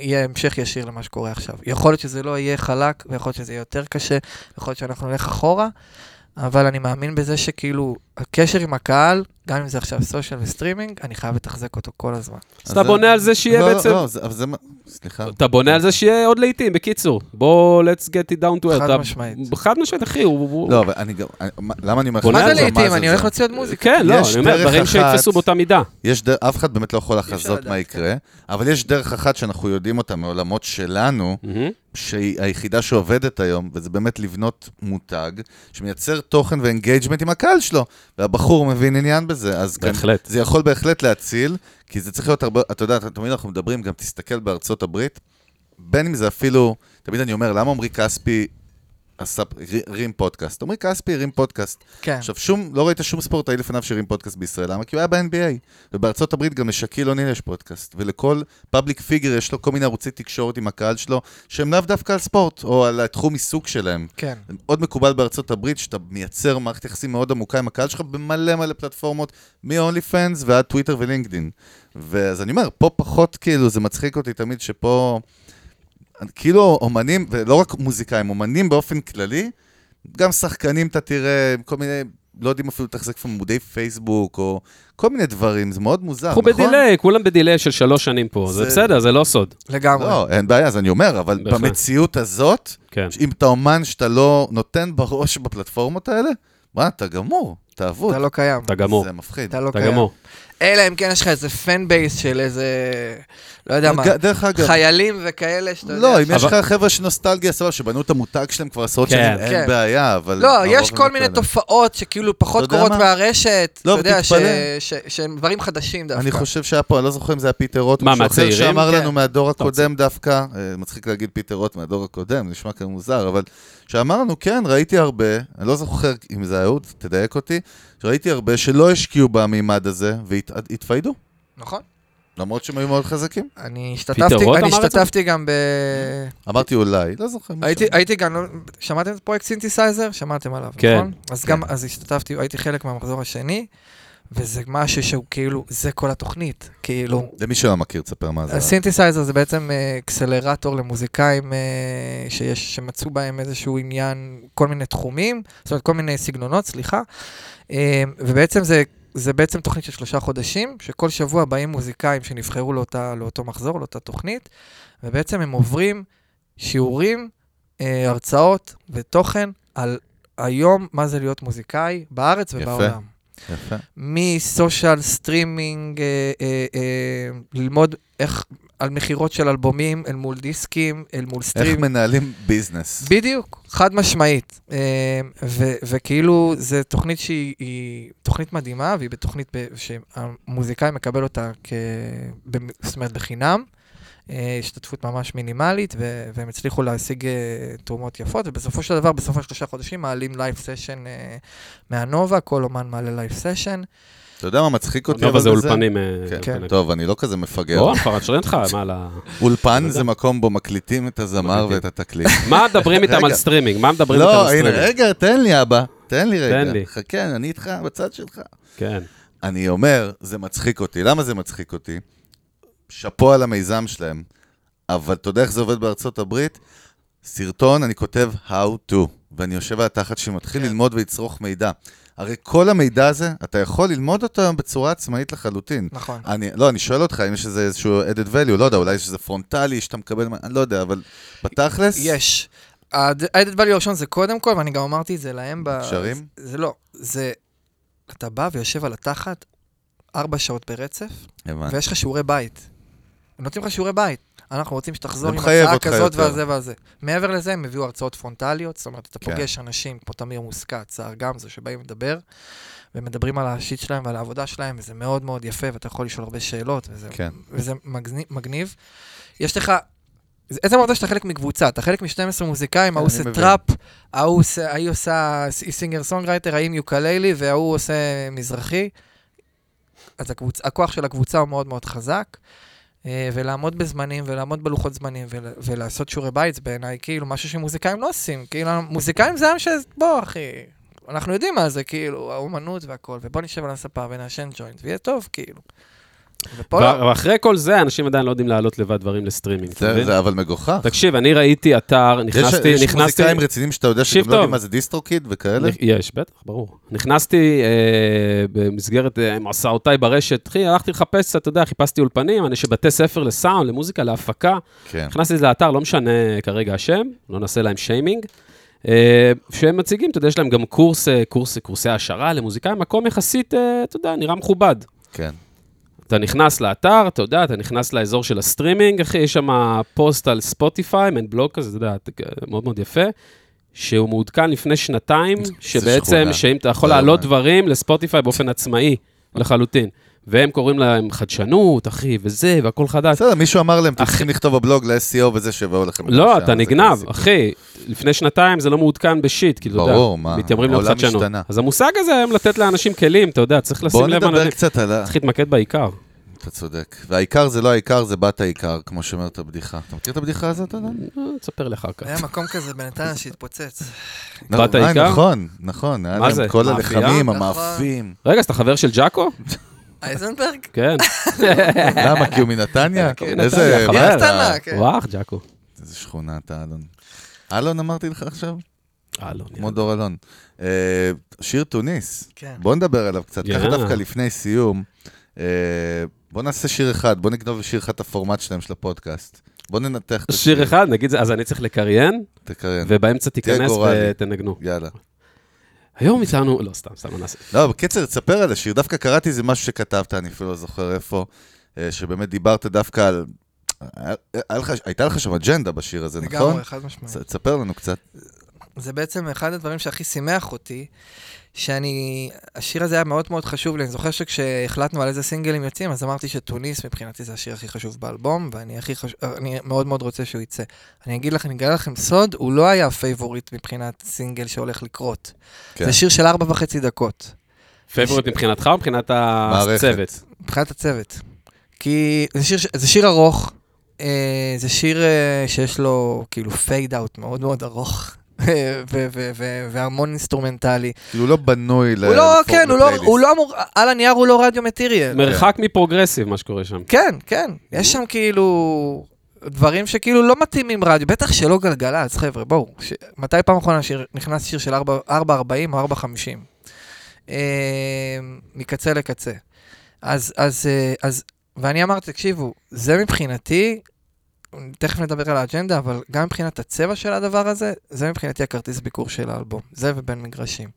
יהיה המשך ישיר למה שקורה עכשיו. יכול להיות שזה לא יהיה חלק, ויכול להיות שזה יהיה יותר קשה, יכול להיות שאנחנו נלך אחורה, אבל אני מאמין בזה שכאילו, הקשר עם הקהל, גם אם זה עכשיו social ו streaming, אני חייב לתחזק אותו כל הזמן. אז אתה בונה על זה שיהיה לא, בעצם... לא, אבל זה... סליחה. אתה בונה על זה שיהיה עוד לעיתים, בקיצור. בוא, let's get it down to earth. חד משמעית. חד משמעית, אחי, הוא... לא, אבל אני גם... למה אני אומר לך... מה זה לעיתים? אני? הולך להוציא עוד מוזיקה. כן, לא, יש אני אומר, דברים שיתפסו באותה מידה. יש דרך, אף אחד באמת לא יכול לחזות מה יקרה, אבל יש דרך אחת שאנחנו יודעים אותה מעולמות שלנו. שהיא היחידה שעובדת היום, וזה באמת לבנות מותג שמייצר תוכן ו engagement עם הקהל שלו, והבחור מבין עניין בזה, אז בהחלט. זה יכול בהחלט להציל, כי זה צריך להיות הרבה, אתה יודע, תמיד אנחנו מדברים, גם תסתכל בארצות הברית, בין אם זה אפילו, תמיד אני אומר, למה עמרי כספי עשה, הרים פודקאסט? עמרי כספי הרים פודקאסט. כן. עכשיו, שום, לא ראית שום ספורטאי לפניו שהרים פודקאסט בישראל, למה? כי הוא היה ב-NBA. ובארצות הברית גם לשאקיל אוניל יש פודקאסט, ולכל public figure יש לו כל מיני ערוצי תקשורת עם הקהל שלו, שהם לאו דווקא על ספורט, או על התחום עיסוק שלהם. כן. מאוד מקובל בארצות הברית, שאתה מייצר מערכת יחסים מאוד עמוקה עם הקהל שלך במלא מלא פלטפורמות, מ- OnlyFans ועד טוויטר ולינקדין. ואז אני אומר, פה פחות כאילו, זה מצחיק אותי תמיד שפה, כאילו אומנים, ולא רק מוזיקאים, אומנים באופן כללי, גם שחקנים אתה תראה, כל מיני, לא יודעים אפילו לתחזק לפעמים עמודי פייסבוק, או כל מיני דברים, זה מאוד מוזר, אנחנו נכון? ב delay, כולם ב delay של שלוש שנים פה. זה זה- בסדר, זה לא סוד. לגמרי. לא, אין בעיה, אז אני אומר, אבל בהחלט. במציאות הזאת, כן. אם אתה אומן שאתה לא נותן בראש בפלטפורמות האלה, מה, אתה גמור, אתה אבוד. אתה לא קיים. אתה גמור. זה מפחיד. אתה לא אתה קיים. גמור. אלא אם כן יש לך איזה fan base של איזה, לא יודע מה, דרך אגב, חיילים וכאלה שאתה יודע. לא, אם ש- יש אבל- לך חבר'ה של נוסטלגיה, סבבה, שבנו את המותג שלהם כבר עשרות כן. שנים, אין כן. בעיה, אבל... לא, יש כל לא מיני כאלה. תופעות שכאילו פחות קורות מה? מהרשת, לא, אתה יודע. ש- שהם דברים חדשים דווקא. אני חושב שהיה פה, אני לא זוכר אם זה היה פיטר רוט, מה, מהצעירים? שאמר כן. לנו מהדור. הקודם דווקא, אה, מצחיק להגיד פיטר רוט מהדור הקודם, נשמע כאן מוזר, אבל שאמר לנו, כן, ראיתי הרבה, אני לא זוכר אם זה אהוד, תדייק אותי, שראיתי הרבה שלא השקיעו במימד הזה והתפיידו, נכון. למרות שהם היו מאוד חזקים. אני השתתפתי, אני אמר את זה? השתתפתי גם ב... אמרתי אולי, לא זוכר. הייתי, הייתי גם, לא- שמעתם את פרויקט סינתסייזר? שמעתם עליו, כן. נכון? אז גם, אז השתתפתי, הייתי חלק מהמחזור השני, וזה משהו שהוא כאילו, זה כל התוכנית, כאילו. למי שלא מכיר, תספר מה זה. הסינתסייזר זה בעצם אה, אקסלרטור למוזיקאים אה, שיש, שמצאו בהם איזשהו עניין, כל מיני תחומים, זאת אומרת, כל מיני סגנונות, סליחה. אה, ובעצם זה, זה בעצם תוכנית של שלושה חודשים, שכל שבוע באים מוזיקאים שנבחרו לאותה, לאותו מחזור, לאותה תוכנית, ובעצם הם עוברים שיעורים, אה, הרצאות ותוכן על היום מה זה להיות מוזיקאי בארץ יפה. ובעולם. יפה. מ social streaming, אה, אה, אה, ללמוד איך, על מכירות של אלבומים אל מול דיסקים, אל מול איך stream. מנהלים business. בדיוק, חד משמעית. אה, ו- וכאילו, זו תוכנית שהיא היא תוכנית מדהימה, והיא בתוכנית שהמוזיקאי מקבל אותה, כ... זאת אומרת, בחינם. אה, השתתפות ממש מינימלית, ו- והם הצליחו להשיג אה, תרומות יפות, ובסופו של דבר, בסוף השלושה חודשים מעלים live session מהנובה, כל אומן מעלה live session. אתה יודע מה מצחיק אותי? אבל זה? אולפנים. אה, כן, אולפנים. טוב, אני לא כזה מפגר. או, כבר אני אותך, מה, ל- אולפן לא זה. מקום בו מקליטים את הזמר. ואת התקליט. מה מדברים איתם על. סטרימינג? מה מדברים איתם לא, על הנה, סטרימינג? רגע, תן לי אבא. תן לי רגע. תן לי. חכה, אני איתך בצד שלך. כן. אני אומר, זה מצחיק אותי. למה זה מצחיק אותי? שאפו על המיזם שלהם. אבל אתה יודע איך זה עובד בארצות הברית? סרטון, אני כותב How to, ואני יושב על התחת שמתחיל כן. ללמוד ולצרוך מידע. הרי כל המידע הזה, אתה יכול ללמוד אותו בצורה עצמאית לחלוטין. נכון. אני, לא, אני שואל אותך אם יש איזה איזשהו added value, לא יודע, אולי יש איזה פרונטלי שאתה מקבל, אני לא יודע, אבל בתכלס... יש. ה-added value הראשון זה קודם כל, ואני גם אמרתי את זה להם ב... קשרים? זה לא, זה... אתה בא ויושב על התחת ארבע שעות ברצף, הבנתי. ויש לך שיעורי בית. הם נותנים לך שיעורי בית. אנחנו רוצים שתחזור עם הצעה כזאת. ועל זה ועל זה. מעבר לזה, הם הביאו הרצאות פרונטליות, זאת אומרת, אתה כן. פוגש אנשים כמו תמיר מוסקת, סער גמזו, שבאים לדבר, ומדברים על ה shit שלהם ועל העבודה שלהם, וזה מאוד מאוד יפה, ואתה יכול לשאול הרבה שאלות, וזה, כן. וזה מגניב, מגניב. יש לך... זה- עצם העובדה שאתה חלק מקבוצה, אתה חלק מ-12 מוזיקאים, ההוא עושה. טראפ, ההוא עושה- ההיא עושה היא singer songwriter, ההיא יוקללי, וההוא עושה מזרחי. אז הקבוצ... הכוח של הקבוצה הוא מאוד מאוד חזק, ולעמוד בזמנים, ולעמוד בלוחות זמנים, ול... ולעשות שיעורי בית, בעיניי כאילו משהו שמוזיקאים לא עושים. כאילו, מוזיקאים זה עם ש... בוא, אחי, אנחנו יודעים מה זה, כאילו, האומנות והכל, ובוא נשב על הספה ונעשן ג'וינט, ויהיה טוב, כאילו. ואחרי כל זה, אנשים עדיין לא יודעים להעלות לבד דברים לסטרימינג. זה? זה אבל מגוחך. תקשיב, אני ראיתי אתר, יש- נכנסתי, יש נכנסתי... מוזיקאים רציניים שאתה יודע שגם לא יודעים. מה זה DistroKid וכאלה? יש, בטח, ברור. נכנסתי אה, במסגרת אה, מסעותיי ברשת, אחי, הלכתי לחפש אתה יודע, חיפשתי אולפנים, אני שבתי ספר לסאונד, למוזיקה, להפקה. כן. נכנסתי לאתר, לא משנה כרגע השם, לא נעשה להם שיימינג. אה, שהם מציגים, אתה יודע, יש להם גם קורס, אה, קורס, קורסי העשרה למוזיקאים, מקום יחסית, אה, אתה יודע, נראה מכובד. כן. אתה נכנס לאתר, אתה יודע, אתה נכנס לאזור של הסטרימינג, אחי, יש שם פוסט על ספוטיפיי, מעין בלוג כזה, אתה יודע, מאוד מאוד יפה, שהוא מעודכן לפני שנתיים, שבעצם. שאם אתה יכול להעלות יאמן. דברים לספוטיפיי באופן עצמאי, לחלוטין. והם קוראים להם חדשנות, אחי, וזה, והכל חדש. בסדר, מישהו אמר להם, אתם אחי- צריכים לכתוב בבלוג ל-SEO וזה שיבואו לכם. לא, אתה נגנב. אחי. לפני שנתיים זה לא מעודכן בשיט, כאילו, אתה יודע, מתיימרים להיות חדשנות. אז המושג הזה היום לתת לאנשים כלים, אתה יודע, צריך בוא לשים לב, נדבר אנשים- קצת על ה... צריך להתמקד בעיקר. אתה צודק. והעיקר זה לא העיקר, זה בת העיקר, כמו שאומרת הבדיחה. אתה מכיר את הבדיחה הזאת? אה, תספר לך אחר כך. היה מקום כזה בנתניה שהתפוצץ. בת אה, העיקר? נכון, נכון. מה זה? כל? הלחמים, נכון. המאפים. רגע, אז אתה חבר של ג'אקו? [laughs] אייזנברג? כן. [laughs] למה? כי הוא מנתניה? כן, איזה... חבר. כן. וואח, ג'אקו. איזה שכונה אתה, אלון. אלון אמרתי לך עכשיו? לא, כמו דור אלון. אה, שיר תוניס. כן. בוא נדבר עליו קצת. ככה. דווקא לפני סיום. אה, בוא נעשה שיר אחד, בוא נגנוב שיר אחד את הפורמט שלהם של הפודקאסט. בוא ננתח את השיר. שיר אחד, נגיד זה, אז אני צריך לקריין, תקריין. ובאמצע תיכנס. ותנגנו. יאללה. היום איתנו, לא, סתם, סתם, לא נעשה. לא, בקיצר, תספר על השיר. דווקא קראתי איזה משהו שכתבת, אני אפילו לא זוכר איפה, אה, שבאמת דיברת דווקא על... היה לך- הייתה לך שם אג'נדה בשיר הזה, נכון? לגמרי, חד משמעית. תספר לנו קצת. זה בעצם אחד הדברים שהכי שימח אותי, שאני, השיר הזה היה מאוד מאוד חשוב לי. אני זוכר שכשהחלטנו על איזה סינגלים יוצאים, אז אמרתי שטוניס מבחינתי זה השיר הכי חשוב באלבום, ואני הכי חשוב, אני מאוד מאוד רוצה שהוא יצא. אני אגיד לכם, אני אגלה לכם סוד, הוא לא היה favorite מבחינת סינגל שהולך לקרות. כן. זה שיר של ארבע וחצי דקות, פייבוריט מבחינתך או מבחינת. הצוות? מבחינת הצוות. כי זה שיר, ש- זה שיר ארוך, אה, זה שיר אה, שיש לו כאילו fade out מאוד מאוד ארוך. והמון אינסטרומנטלי. כאילו לא בנוי ל... הוא לא, כן, הוא לא, לפלייליסט. הוא לא אמור, על הנייר הוא לא radio material. מרחק מ progressive, מה שקורה שם. כן, כן, יש שם כאילו דברים שכאילו לא מתאימים רדיו, בטח שלא גלגלצ, חבר'ה, בואו. מתי פעם אחרונה נכנס שיר של 4- 4.40 או 4.50? אה, מקצה לקצה. אז, אז, אה, אז, ואני אמרתי, תקשיבו, זה מבחינתי, תכף נדבר על האג'נדה, אבל גם מבחינת הצבע של הדבר הזה, זה מבחינתי הכרטיס ביקור של האלבום, זה ובין מגרשים.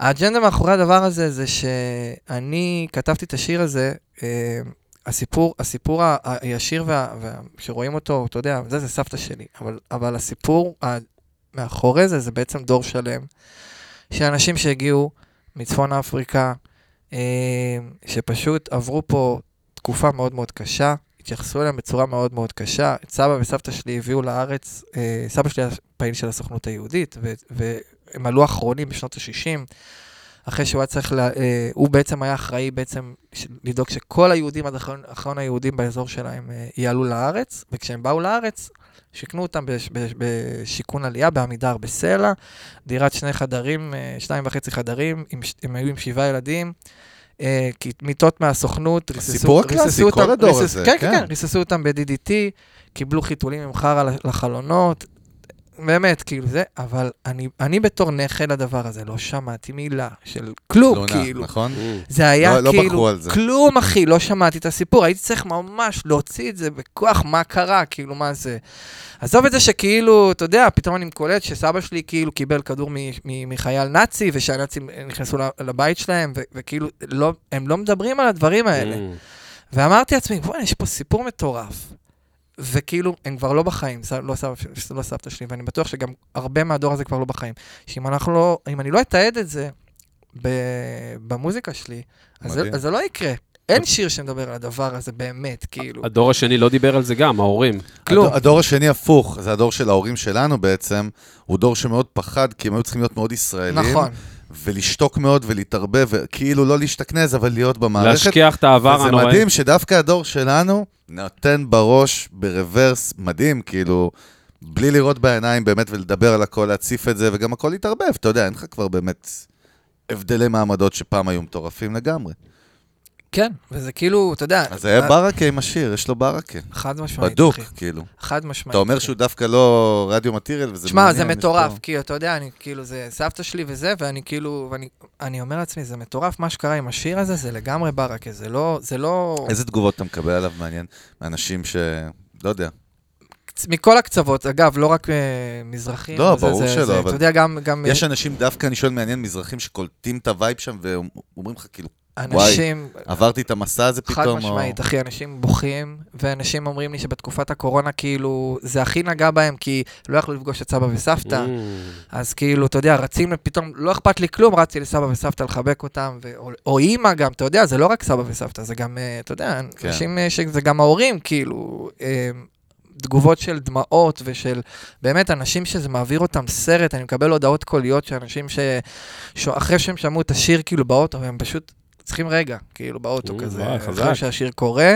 האג'נדה מאחורי הדבר הזה זה שאני כתבתי את השיר הזה, אה, הסיפור, הסיפור הישיר וה, וה, שרואים אותו, אתה יודע, זה זה סבתא שלי, אבל, אבל הסיפור מאחורי זה, זה בעצם דור שלם של אנשים שהגיעו מצפון אפריקה, אה, שפשוט עברו פה תקופה מאוד מאוד קשה, התייחסו אליהם בצורה מאוד מאוד קשה. את סבא וסבתא שלי הביאו לארץ, אה, סבא שלי היה פעיל של הסוכנות היהודית, והם עלו אחרונים בשנות ה-60. אחרי שהוא היה צריך, לה, אה, הוא בעצם היה אחראי בעצם לדאוג שכל היהודים, עד אחרון, אחרון היהודים באזור שלהם, אה, יעלו לארץ, וכשהם באו לארץ, שיכנו אותם בש, בש, בשיכון עלייה, בעמידר בסלע, דירת שני חדרים, אה, שניים וחצי חדרים, עם, הם היו עם שבעה ילדים. אה, כי מיטות מהסוכנות, ריססו, הסיפור הקלאסי, ריססו כל אותם- הדור ריסס- הזה, כן, כן. כן, כן, ריססו אותם ב-DDT, קיבלו חיתולים עם חרא לחלונות, באמת, כאילו זה, אבל אני, אני בתור נכה לדבר הזה לא שמעתי מילה של כלום, תלונה, כאילו. נכון? זה היה לא- לא כאילו, זה. כלום אחי, לא שמעתי את הסיפור, הייתי צריך ממש להוציא את זה בכוח, מה קרה, כאילו, מה זה. עזוב את זה שכאילו, אתה יודע, פתאום אני קולט שסבא שלי כאילו קיבל כדור מ- מ- מחייל נאצי, ושהנאצים נכנסו ל- לבית שלהם, ו- וכאילו, לא, הם לא מדברים על הדברים האלה. Mm. ואמרתי לעצמי, בוא'נה, יש פה סיפור מטורף. וכאילו, הם כבר לא בחיים, ס- לא, סבא, לא סבתא שלי, ואני בטוח שגם הרבה מהדור הזה כבר לא בחיים. שאם אנחנו לא, אם אני לא אתעד את זה ב, במוזיקה שלי, אז זה. אז זה לא יקרה. אין שיר שמדבר על הדבר הזה באמת, כאילו. הדור השני לא דיבר על זה גם, ההורים. כלום. הדור, הדור השני הפוך, זה הדור של ההורים שלנו בעצם, הוא דור שמאוד פחד, כי הם היו צריכים להיות מאוד ישראלים. נכון. ולשתוק מאוד ולהתערבב, וכאילו לא להשתכנז, אבל להיות במערכת. להשכיח את העבר וזה הנוראי. מדהים שדווקא הדור שלנו נותן בראש ברוורס מדהים, כאילו, בלי לראות בעיניים באמת ולדבר על הכל, להציף את זה, וגם הכל יתערבב, אתה יודע, אין לך כבר באמת הבדלי מעמדות שפעם היו מטורפים לגמרי. כן, וזה כאילו, אתה יודע... אז היה ברכה עם השיר, יש לו ברכה. חד משמעית, בדוק, אחי. כאילו. חד משמעית. אתה אומר. שהוא דווקא לא רדיו מטיריאל, וזה שמע, מעניין. זה יש מטורף, כי אתה יודע, אני כאילו, זה סבתא שלי וזה, ואני כאילו, ואני אני אומר לעצמי, זה מטורף, מה שקרה עם השיר הזה, זה לגמרי ברכה, זה לא, זה לא... איזה תגובות אתה מקבל עליו מעניין? מאנשים ש... לא יודע. מכל הקצוות, אגב, לא רק אה, מזרחים. לא, ברור זה, שלא, זה, אבל אתה יודע, גם, גם יש אנשים, דווקא אני שואל מעניין, מזרחים שקולטים את ה vibe שם, ואומרים לך, כאילו, אנשים, עברתי את המסע הזה חד פתאום, משמעית, אחי, אנשים בוכים, ואנשים אומרים לי שבתקופת הקורונה, כאילו, זה הכי נגע בהם, כי לא יכלו לפגוש את סבא וסבתא. Mm. אז כאילו, אתה יודע, רצים פתאום, לא אכפת לי כלום, רצתי לסבא וסבתא לחבק אותם, ו... או, או אימא גם, אתה יודע, זה לא רק סבא וסבתא, זה גם, אה, אתה יודע, כן. אנשים אה, שזה גם ההורים, כאילו, אה, תגובות של דמעות ושל, באמת, אנשים שזה מעביר אותם סרט, אני מקבל הודעות קוליות של אנשים ש... שאחרי שהם שמעו את השיר, כאילו, באוטו, הם פשוט צריכים רגע, כאילו, באוטו כזה, וואי, חזק. אחרי שהשיר קורה.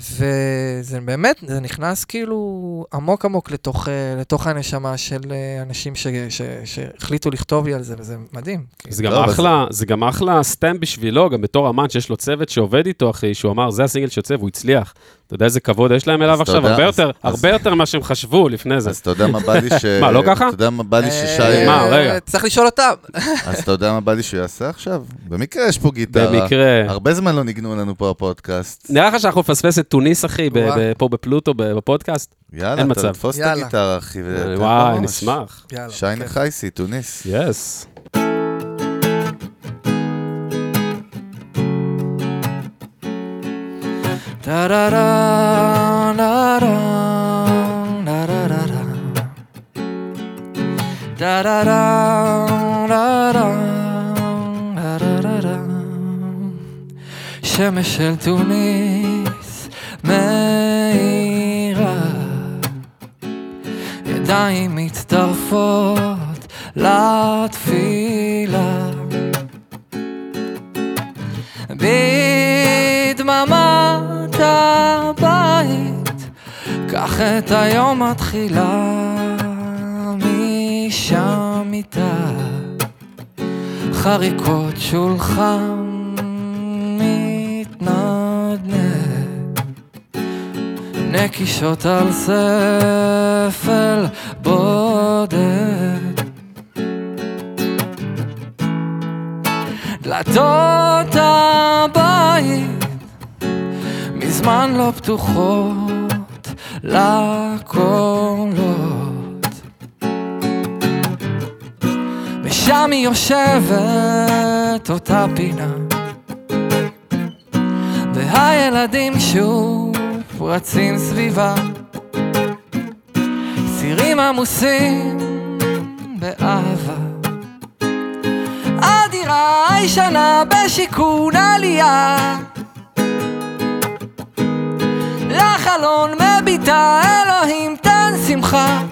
וזה באמת, זה נכנס כאילו עמוק עמוק לתוך, אה, לתוך הנשמה של אה, אנשים ש, ש, שהחליטו לכתוב לי על זה, וזה מדהים. זה גם לא, אחלה, זה גם אחלה סטמפ בשבילו, גם בתור אמן שיש לו צוות שעובד איתו, אחי, שהוא אמר, זה הסינגל שיוצא והוא הצליח. אתה יודע איזה כבוד יש להם אליו עכשיו? הרבה יותר, הרבה יותר ממה שהם חשבו לפני זה. אז אתה יודע מה בא לי ש... [laughs] מה, לא ככה? אתה יודע מה בא לי אה, ששי... מה, רגע. צריך לשאול אותם. [laughs] אז אתה יודע מה בא לי שהוא יעשה עכשיו? במקרה יש פה גיטרה. במקרה. הרבה זמן לא ניגנו לנו פה הפודקאסט. נראה לך שאנחנו נפספס את טוניס, אחי, ב- וואו. ב- פה בפלוטו, ב- בפודקאסט? יאללה. תתפוס את. הגיטרה, אחי. וואי. נשמח. שיינה בכיף. חייסי, תוניס. יס. שמש של תוניס מאירה, ידיים מצטרפות לתפילה. הבית, קח את היום התחילה משם איתה, חריקות שולחן מתנדנד, נקישות על ספל בודד. דלתות הבית מזמן לא פתוחות לקולות. ושם היא יושבת אותה פינה. והילדים שוב רצים סביבה. סירים עמוסים באהבה. הדירה הישנה בשיכון עלייה לחלון מביטה אלוהים תן שמחה.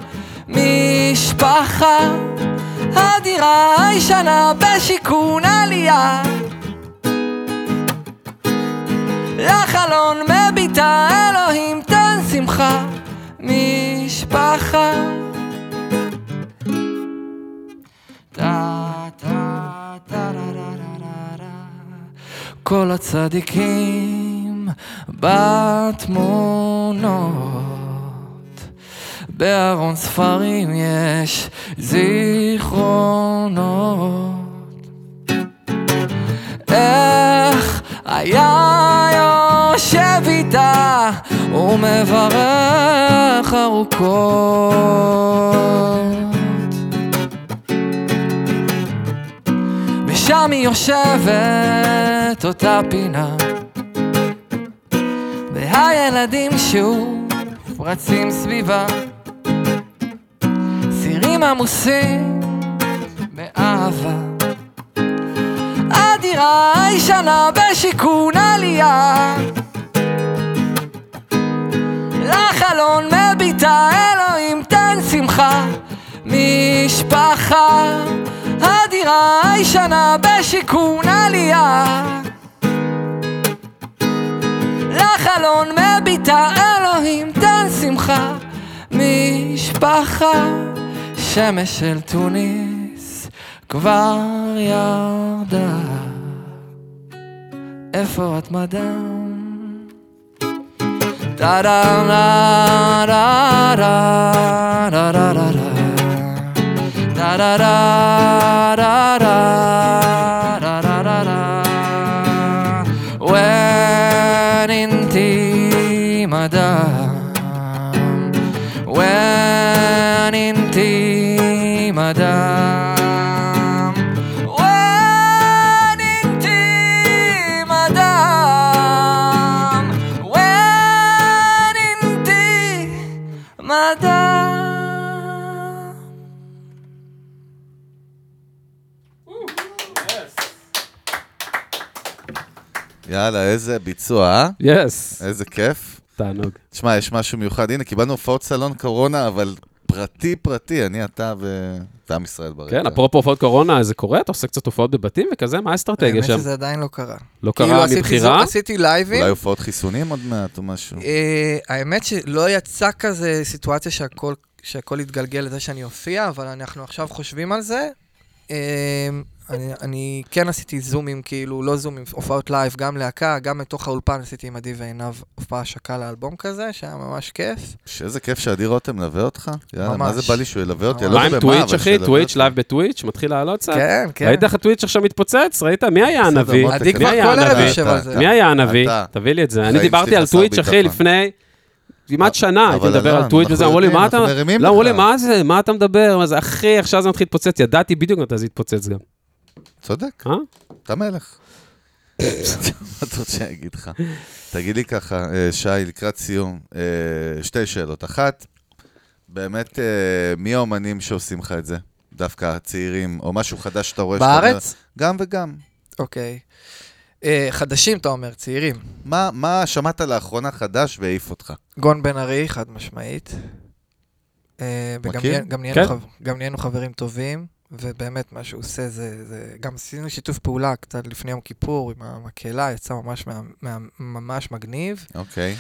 משפחה הדירה הישנה בשיכון עלייה. לחלון מביטה אלוהים תן שמחה. משפחה. כל הצדיקים בתמונות. בארון ספרים יש זיכרונות. איך היה יושב איתה ומברך ארוכות. ושם היא יושבת אותה פינה והילדים שוב רצים סביבה, סירים עמוסים באהבה. הדירה הישנה בשיכון עלייה, לחלון מביטה אלוהים תן שמחה, משפחה. הדירה הישנה בשיכון עלייה. לחלון מביטה אלוהים תן שמחה. משפחה שמש של תוניס כבר ירדה. איפה את מדם? טה דה דה דה דה דה דה דה דה דה דה דה יאללה, איזה ביצוע, אה? יס, איזה כיף. תענוג. תשמע, יש משהו מיוחד. הנה, קיבלנו הופעות סלון קורונה, אבל פרטי פרטי, אני, אתה ו... ועם ישראל ברקע. כן, אפרופו הופעות קורונה, זה קורה? אתה עושה קצת הופעות בבתים וכזה? מה האסטרטגיה האמת שם? שזה עדיין לא קרה. לא כאילו, קרה מבחירה? זו- עשיתי לייבים. אולי הופעות חיסונים עוד מעט או משהו. אה, האמת שלא יצא כזה סיטואציה שהכל, יתגלגל לזה שאני אופיע, אבל אנחנו עכשיו חושבים על זה. אני, אני כן עשיתי זומים, כאילו, לא זומים, הופעות live, גם להקה, גם מתוך האולפן עשיתי עם עדי ועינב הופעה השקה לאלבום כזה, שהיה ממש כיף. שאיזה כיף שעדי רותם מלווה אותך. יאללה, מה ממש. זה בא לי שהוא ילווה אותי? לא מה יודע עם במה, Twitch, אבל אחי? Twitch. live ב Twitch, מתחיל לעלות קצת? כן, כן. ראית איך ה Twitch עכשיו מתפוצץ? ראית? מי היה הנביא? עדי כבר מי כל ערב? יושב על זה. מי היה הנביא? תביא לי את זה. אני דיברתי על Twitch, אחי. לפני כמעט שנה, הייתי מדבר על טוויץ' וזה, אמרו לי, מה אנחנו אתה... לא, אמרו לי. מה זה? מה אתה מדבר? מה זה? אחי, עכשיו זה מתחיל להתפוצץ. ידעתי בדיוק מתי זה יתפוצץ גם. צודק, אה? אתה מלך. מה אתה רוצה שאני אגיד לך? תגיד לי ככה, אה, שי, לקראת סיום, אה, שתי שאלות. אחת, באמת, אה, מי האומנים שעושים לך את זה? דווקא הצעירים, או משהו חדש שאתה רואה בארץ? גם וגם. אוקיי. חדשים, אתה אומר, צעירים. מה, מה שמעת לאחרונה חדש והעיף אותך? גון בן ארי, חד משמעית. וגם מכיר? נה- גם נהיינו כן. נהיינו חברים טובים, ובאמת מה שהוא עושה זה, זה... גם עשינו שיתוף פעולה קצת לפני יום כיפור עם המקהלה, יצא ממש, מה, מה, ממש מגניב. אוקיי.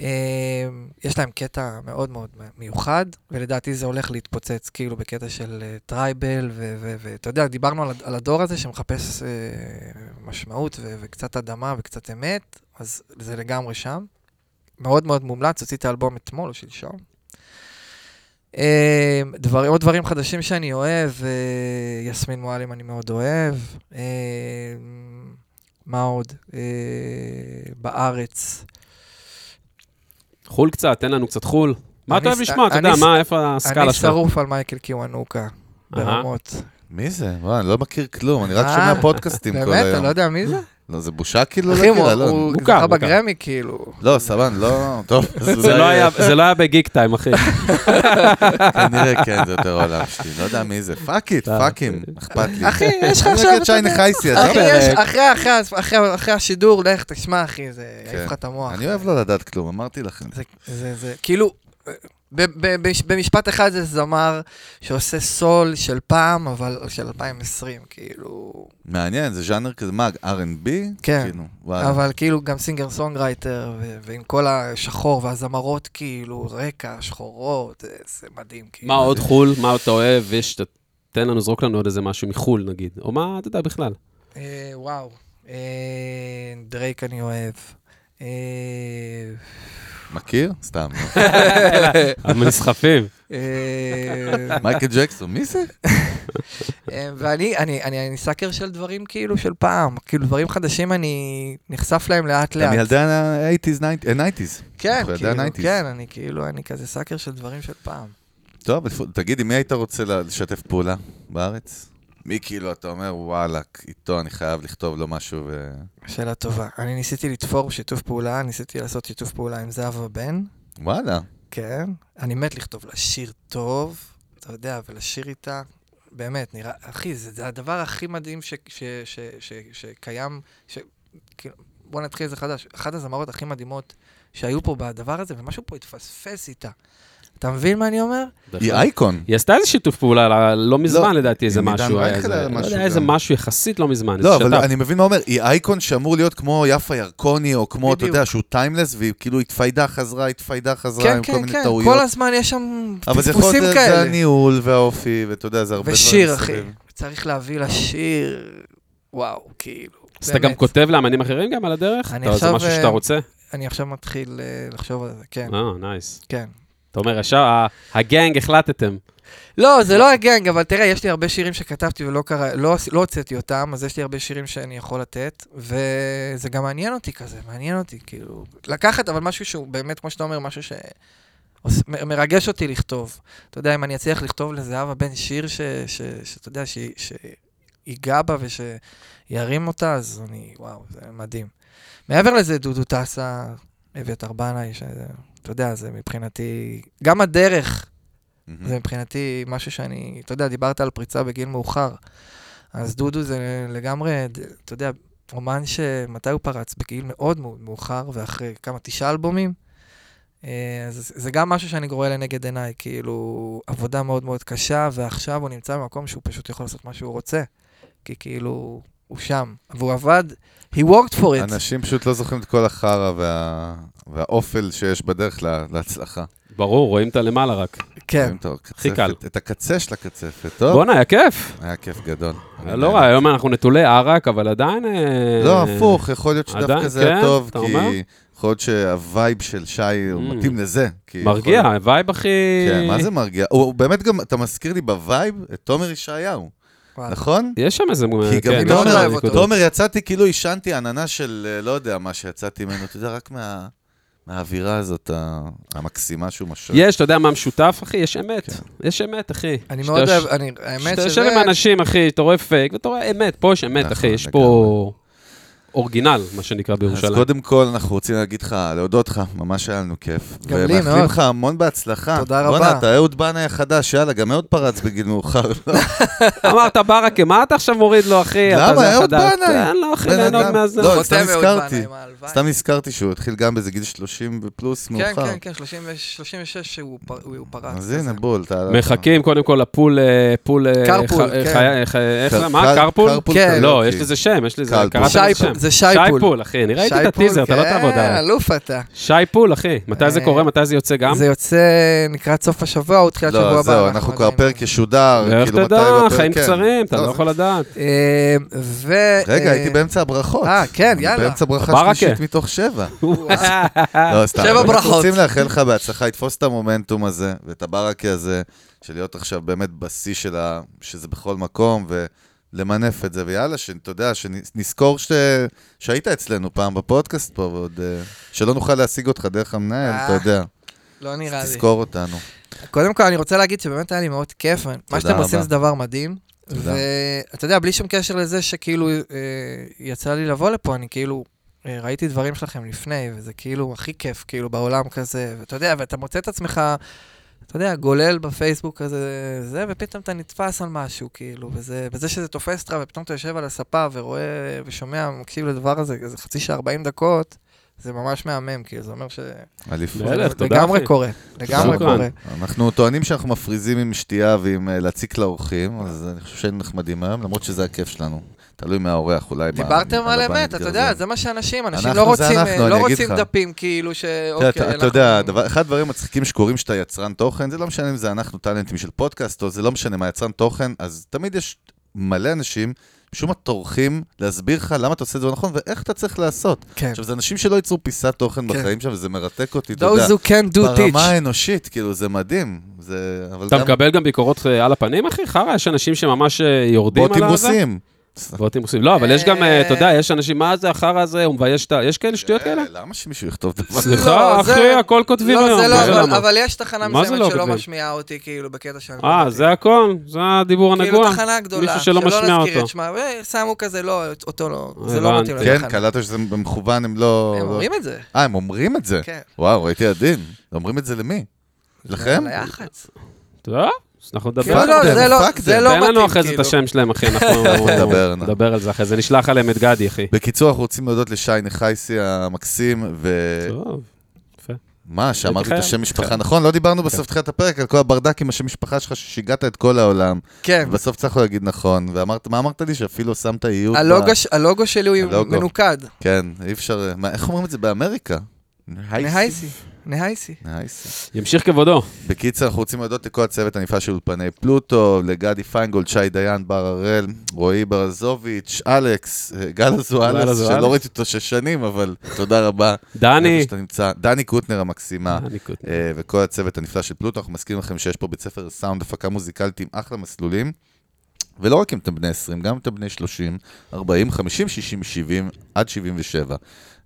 אה, יש להם קטע מאוד מאוד מיוחד, ולדעתי זה הולך להתפוצץ כאילו בקטע של אה, tribal, ואתה יודע, דיברנו על, על הדור הזה שמחפש אה, משמעות ו- וקצת אדמה וקצת אמת, אז זה לגמרי שם. מאוד מאוד מומלץ, הוצאתי אלבום אתמול או שלשום. אה, דבר, עוד דברים חדשים שאני אוהב, אה, יסמין מועלם אני מאוד אוהב. אה, מה עוד? אה, בארץ. חו"ל קצת, תן לנו קצת חו"ל. מה אתה אני אוהב לשמוע? אתה אני יודע, מה, איפה הסקאלה אני שלך? שרוף על מייקל קיוונוקה, ברמות. מי זה? וואי, אני לא מכיר כלום, אני רק אה, שומע פודקאסטים כל באמת, אתה היום. לא יודע מי זה? לא, זה בושה כאילו אחי, הוא- זכה. בגרמי, כאילו. לא, סבן, לא... טוב, [laughs] זה לא היה- זה לא היה ב Geektime, אחי. [laughs] כנראה כן, זה יותר עולם שלי. לא יודע מי זה. fuck it, fuck him, אכפת לי. אחי, יש לך אני עכשיו... מכיר את שי נחייסי, אחרי- אחרי- אחרי- אחרי השידור, לך, תשמע, אחי, זה כן. יעיף לך את המוח. אני אוהב לא לדעת כלום, אמרתי לכם. זה- זה, כאילו, במשפט אחד זה זמר שעושה soul של פעם, אבל של 2020, כאילו... מעניין, זה ז'אנר כזה, מה, R&B? כן. כאילו, וואלה. אבל כאילו גם singer songwriter, ו- ועם כל השחור והזמרות, כאילו, רקע, שחורות, אה, זה מדהים, כאילו. מה עוד חו"ל? מה אתה אוהב? יש... תן לנו, זרוק לנו עוד איזה משהו מחו"ל, נגיד. או מה, אתה יודע, בכלל. אה, וואו, אה, דרייק אני אוהב. מכיר? סתם. [laughs] הנסחפים. אה, מייקל ג'קסון, מי זה? אה, ואני אני, אני, אני סאקר של דברים כאילו של פעם, כאילו דברים חדשים אני נחשף להם לאט לאט. אני ילדי ה-80's, 90's. כן, כאילו, ה-90s. כן, אני כאילו, אני כזה סאקר של דברים של פעם. טוב, תגיד, עם מי היית רוצה לשתף פעולה בארץ? מי כאילו, אתה אומר, וואלה, איתו אני חייב לכתוב לו משהו ו... שאלה טובה. אני ניסיתי לתפור שיתוף פעולה, ניסיתי לעשות שיתוף פעולה עם זהבה בן. וואלה. כן. אני מת לכתוב לה שיר טוב, אתה יודע, ולשיר איתה. באמת, נראה, אחי, זה, זה הדבר הכי מדהים ש, ש, ש, ש, שקיים, ש, כאילו, בוא נתחיל את זה חדש. אחת הזמרות הכי מדהימות שהיו פה בדבר הזה, ומשהו פה התפספס איתה. אתה מבין מה אני אומר? היא אייקון. היא עשתה איזה שיתוף פעולה, לא- לא מזמן לא, לדעתי, איזה משהו. לא משהו יודע, איזה. משהו יחסית לא מזמן. לא, אבל שת"פ. אני מבין מה אומר, היא אייקון שאמור להיות כמו יפה ירקוני, או כמו, אתה. יודע, שהוא טיימלס, והיא כאילו התפיידה, חזרה, התפיידה, חזרה, כן, עם כל כן, מיני כן, טעויות. כל הזמן יש שם אבל זה יכול פספוסים להיות, זה כאלה. הניהול והאופי, ואתה יודע, זה הרבה דברים ושיר, אחי. צריך להביא לשיר, וואו, כאילו. אז אתה גם. כותב לאמנים אחרים גם על הדרך? זה משהו שאתה אה, רוצה? אני עכשיו מתחיל אה, לחשוב על זה, כן, אה, נייס. כן. אתה אומר, ה- הגנג החלטתם. לא, זה לא הגנג, אבל תראה, יש לי הרבה שירים שכתבתי ולא קרא, לא, לא הוצאתי אותם, אז יש לי הרבה שירים שאני יכול לתת, וזה גם מעניין אותי כזה, מעניין אותי, כאילו, לקחת, אבל משהו שהוא באמת, כמו שאתה אומר, משהו ש... מרגש אותי לכתוב. אתה יודע, אם אני אצליח לכתוב לזהבה בן שיר שאתה יודע, שיגע בה ושירים אותה, אז אני, וואו, זה מדהים. מעבר לזה, דודו טסה, אביתר בנאי, שאתה יודע, זה מבחינתי, גם הדרך מהמם. זה מבחינתי משהו שאני, אתה יודע, דיברת על פריצה בגיל מאוחר. אז דודו זה לגמרי, אתה יודע, אומן שמתי הוא פרץ? בגיל מאוד מאוד מאוחר, ואחרי כמה, תשעה אלבומים. אה, אז זה גם משהו שאני גורא לנגד עיניי, כאילו, עבודה מאוד מאוד קשה, ועכשיו הוא נמצא במקום שהוא פשוט יכול לעשות מה שהוא רוצה. כי כאילו, הוא שם. והוא עבד, he worked for it. אנשים פשוט לא זוכרים את כל החרא וה... והאופל שיש בדרך לה... להצלחה. ברור, רואים את הלמעלה רק. כן. הכי קל. את הקצה של הקצפת, טוב? בואנה, היה כיף. היה כיף גדול. לא. רע, היום אנחנו נטולי ערק, אבל עדיין... אה, לא, הפוך, יכול להיות שדווקא זה היה כן? טוב, אתה כי? יכול להיות שה vibe של שי הוא Mm. מתאים לזה. מרגיע, ה vibe הכי... כן, מה זה מרגיע? הוא באמת גם, אתה מזכיר לי ב vibe את תומר ישעיהו. נכון? יש שם איזה... כי גם כן, נקודות. אותו. תומר, יצאתי כאילו עישנתי עננה של אה, לא יודע מה שיצאתי ממנו, אתה יודע, רק מה... מהאווירה הזאת המקסימה שהוא משרה. יש, אתה יודע מה משותף, אחי? יש אמת. יש אמת, אחי. אני שאתה מאוד אוהב, אני, האמת שאתה שזה... יושב עם אנשים, אחי, אתה רואה פייק, ואתה רואה אמת, פה יש אמת, נכון, אחי, יש. פה אורגינל, מה שנקרא אז בירושלים. קודם כל, אנחנו רוצים להגיד לך, להודות לך, ממש היה לנו כיף. גם לי ומאחלים מאוד. לך המון בהצלחה. תודה בואנה, רבה. אתה אהוד בנאי החדש, יאללה, גם אהוד פרץ בגיל מאוחר. לא? [laughs] אמרת ברכה, מה אתה עכשיו מוריד לו, אחי? למה? אהוד. בנאי. תן לו, אחי, ליהנות. מהזה. לא, סתם הזכרתי. סתם נזכרתי שהוא התחיל גם באיזה גיל 30 ופלוס כן, מאוחר. כן, כן, 30 ו- 36 שהוא פר- הוא פרץ. אז. הנה, בול. אתה- מחכים קודם כל ל pool, pool... carpool, כן. מה, car- carpool? כן. לא, יש לזה שם, יש לזה, carpool. קראת שי לזה שם. זה שי pool. pool, אחי, אני ראיתי את הטיזר, אתה לא כן, תעבוד עליי. אלוף אתה. שי pool, אחי, מתי זה אה, קורה? מתי זה יוצא גם? זה יוצא לקראת סוף השבוע או תחילת שבוע הבא. לא, זהו, אנחנו כבר פרק ישודר. איך כאילו, מתי תדע, חיים כן. קצרים, אתה לא, לא יכול לדעת. אה, ו... רגע, אה, הייתי באמצע הברכות. אה, כן, אני יאללה. באמצע ברכה. שלישית מתוך שבע. [laughs] לא, סתם. שבע ברכות. רוצים לאחל לך בהצלחה, לתפוס את המומנטום הזה, ואת הברקה הזה, של להיות עכשיו באמת בשיא של ה... שזה בכל מקום, ולמנף את זה, ויאללה, שאתה יודע, שנזכור ש... שהיית אצלנו פעם בפודקאסט פה, ועוד... אה, שלא נוכל להשיג אותך דרך המנהל, אה, אתה יודע. לא נראה לי. תזכור אותנו. קודם כל, אני רוצה להגיד שבאמת היה לי מאוד כיף. מה שאתם רבה. עושים זה דבר מדהים. ואתה יודע, בלי שום קשר לזה שכאילו אה, יצא לי לבוא לפה, אני כאילו אה, ראיתי דברים שלכם לפני, וזה כאילו הכי כיף, כאילו, בעולם כזה. ואתה יודע, ואתה מוצא את עצמך, אתה יודע, גולל בפייסבוק כזה, זה, ופתאום אתה נתפס על משהו, כאילו, וזה, וזה שזה תופס אותך, ופתאום אתה יושב על הספה ורואה ושומע, מקשיב לדבר הזה, איזה חצי שעה, 40 דקות, זה ממש מהמם, כאילו, זה אומר ש... אליפות. לגמרי אחי. קורה, לגמרי. קורה. אנחנו טוענים שאנחנו מפריזים עם שתייה ועם אה, להציק לאורחים, אז אני חושב שהיינו נחמדים היום, למרות שזה הכיף שלנו. תלוי מהאורח, אולי... דיברתם על אמת, אתה. יודע, זה מה שאנשים, אנשים אנחנו לא זה רוצים, אנחנו, לא אני אגיד רוצים. דפים, כאילו ש... אתה אוקיי, אתה אנחנו- יודע, דבר- אחד הדברים המצחיקים שקורים שאתה יצרן תוכן, זה לא משנה אם זה אנחנו טאלנטים של פודקאסט, או זה לא משנה מה יצרן תוכן, אז תמיד יש מלא אנשים, משום מה טורחים להסביר לך למה אתה עושה את זה לא נכון, ואיך אתה צריך לעשות. כן. עכשיו, זה אנשים שלא ייצרו פיסת תוכן כן. בחיים שם, וזה מרתק אותי, אתה יודע. Those who can do teach. ברמה האנושית, כאילו, זה מדהים. זה... אתה גם מקבל גם ביקורות אה, על הפנים, אחי? חרא, יש אנשים שממש אה, יורדים על בוטים הזה? רוסים. בוטים רוסים. לא, אבל יש גם, אה, אתה יודע, יש אנשים, מה זה החרא הזה, הוא מבייש את ה... יש כאלה שטויות כאלה? אה, למה שמישהו יכתוב דבר? סליחה, לא, זה- אחי, הכל כותבים לא, היום. לא, זה למה? אבל יש תחנה מסוימת לא שלא? משמיעה אותי, כאילו, בקטע שאני... אה, זה הכל? זה הדיבור כאילו הנגוע? תחנה גדולה, מישהו שלא משמיע נזכיר אותו. את שמה, ושמו כזה, לא, אותו לא, זה לא. מתאים כן, לתחנה. קלטת שזה במכוון, הם לא... הם לא- אומרים את זה. אה, הם אומרים את זה? כן. וואו, ראיתי עדין. אומרים את זה למי? לכם? טוב, אז אנחנו נדבר. לא, לא, זה לא-. זה לא תן מתאים, לנו אחרי זה את כאילו. השם שלהם, אחי, אנחנו [laughs] נדבר, על זה אחרי זה. נשלח עליהם את גדי, אחי. בקיצור, אנחנו רוצים להודות לשי נחייסי המקסים, ו... טוב. מה, שאמרתי את. השם משפחה נכון? לא דיברנו בסוף תחילת הפרק על כל הברדק עם השם משפחה שלך ששיגעת את כל העולם. כן. ובסוף צריך להגיד נכון. ואמרת, מה אמרת לי? שאפילו שמת איות. ב- הלוגו שלי הוא. מנוקד. כן, אי אפשר... מה, איך אומרים את זה באמריקה? נחייסי. נחייסי. ימשיך כבודו. בקיצר, אנחנו רוצים להודות לכל הצוות הנפלא של אולפני פלוטו, לגדי פיינגולד, שי דיין, בר הראל, רועי ברזוביץ', אלכס, אה, גל אזואלס. שלא ראיתי אותו שש שנים, אבל תודה רבה. דני. איפה שאתה נמצא. דני קוטנר המקסימה. דני קוטנר. אה, וכל הצוות הנפלא של פלוטו, אנחנו מזכירים לכם שיש פה בית ספר סאונד, הפקה מוזיקלית עם אחלה מסלולים. ולא רק אם אתם בני 20, גם אם אתם בני 30, 40, 50, 60, 70, עד 77.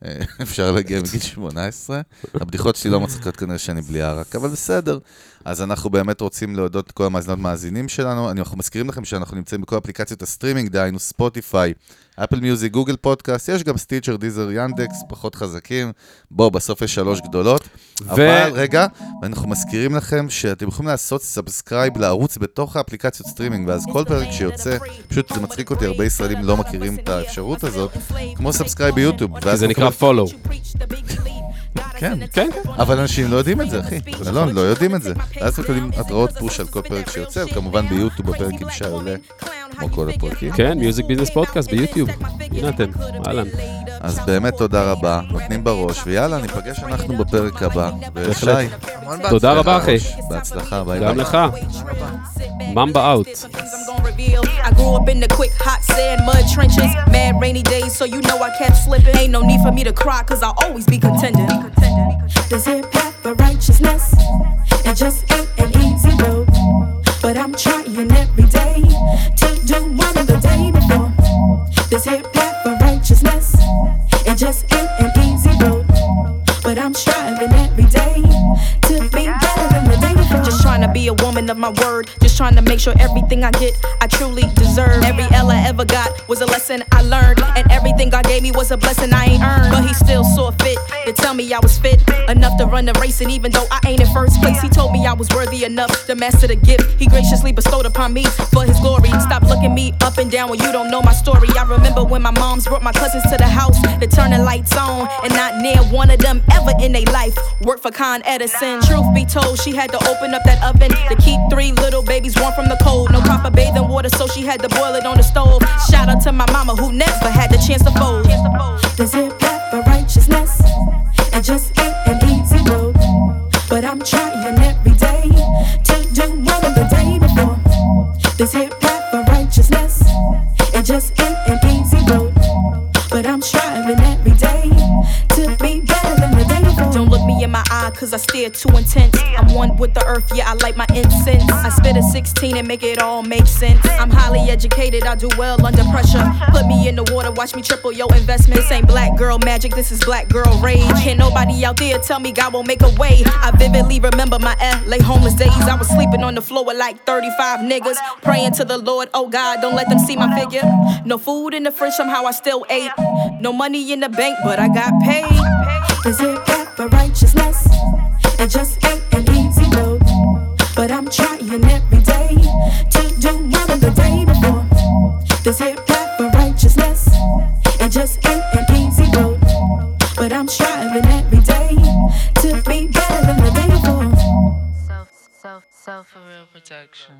אה, [laughs] אפשר להגיע מגיל 18. הבדיחות שלי לא מצחיקות כנראה שאני בלי ערק, אבל בסדר. אז אנחנו באמת רוצים להודות לכל המאזינות מאזינים שלנו. אנחנו מזכירים לכם שאנחנו נמצאים בכל אפליקציות הסטרימינג, דהיינו Spotify, Apple Music, Google Podcast, יש גם Stitcher, Deezer, Yandex, פחות חזקים. בוא, בסוף יש שלוש גדולות. אבל, רגע, ואנחנו מזכירים לכם שאתם יכולים לעשות subscribe לערוץ בתוך האפליקציות סטרימינג, ואז כל פרק שיוצא, פשוט זה מצחיק אותי, הרבה ישראלים לא מכירים את האפשרות הזאת, כמו subscribe ב YouTube. כי זה נקרא follow. [laughs] כן, כן, כן. אבל אנשים לא יודעים את זה, אחי. אלון, לא יודעים את זה. ואז מקבלים התראות push על כל פרק שיוצא, וכמובן ב YouTube הפרק עם שי עולה, כמו כל הפרקים. כן, Music Business Podcast ב YouTube. הנה אתם, אהלן. אז באמת תודה רבה, נותנים בראש, ויאללה, ניפגש אנחנו בפרק הבא. ושי, תודה רבה, אחי. בהצלחה, ביי גם ביי. לך. ממבה אאוט. I grew up in the quick, hot sand, mud trenches. Mad rainy days, so you know I kept slipping. Ain't no need for me to cry, cause I'll always be contending. This here path for righteousness, it just ain't an easy road. But I'm trying every day to do more than the day before. This here path for righteousness, it just ain't an easy road. But I'm striving every day to be better than the day before. Just trying to be a woman of my word. Just trying to make sure everything I get, I truly deserve. Every L I ever got was a lesson I learned. And everything God gave me was a blessing I ain't earned. But He still saw fit to tell me I was fit enough to run the race. And even though I ain't in first place, He told me I was worthy enough to master the gift He graciously bestowed upon me for His glory. Stop looking me up and down when you don't know my story. I remember when my moms brought my cousins to the house to turn the lights on. And not near one of them ever in their life worked for Con Edison. Truth be told, she had to open up that oven to keep three little babies warm from the cold. No proper bathing water, so she had to boil it on the stove. Shout out to my mama who never had the chance to fold. This here path for righteousness, it just ain't an easy road. But I'm trying every day to do more than the day before. This here path for righteousness, it just ain't an cause I stare too intense. I'm one with the earth, yeah, I light my incense. I spit a 16 and make it all make sense. I'm highly educated, I do well under pressure. Put me in the water, watch me triple your investment. This ain't black girl magic, this is black girl rage. Can't nobody out there tell me God won't make a way. I vividly remember my LA homeless days. I was sleeping on the floor with like 35 niggas. Praying to the Lord, oh God, don't let them see my figure. No food in the fridge, somehow I still ate. No money in the bank, but I got paid. This here path for righteousness, it just ain't an easy road. But I'm trying every day to do more than the day before. This here path for righteousness, it just ain't an easy road. But I'm striving every day to be better than the day before. Self, self, self for real protection.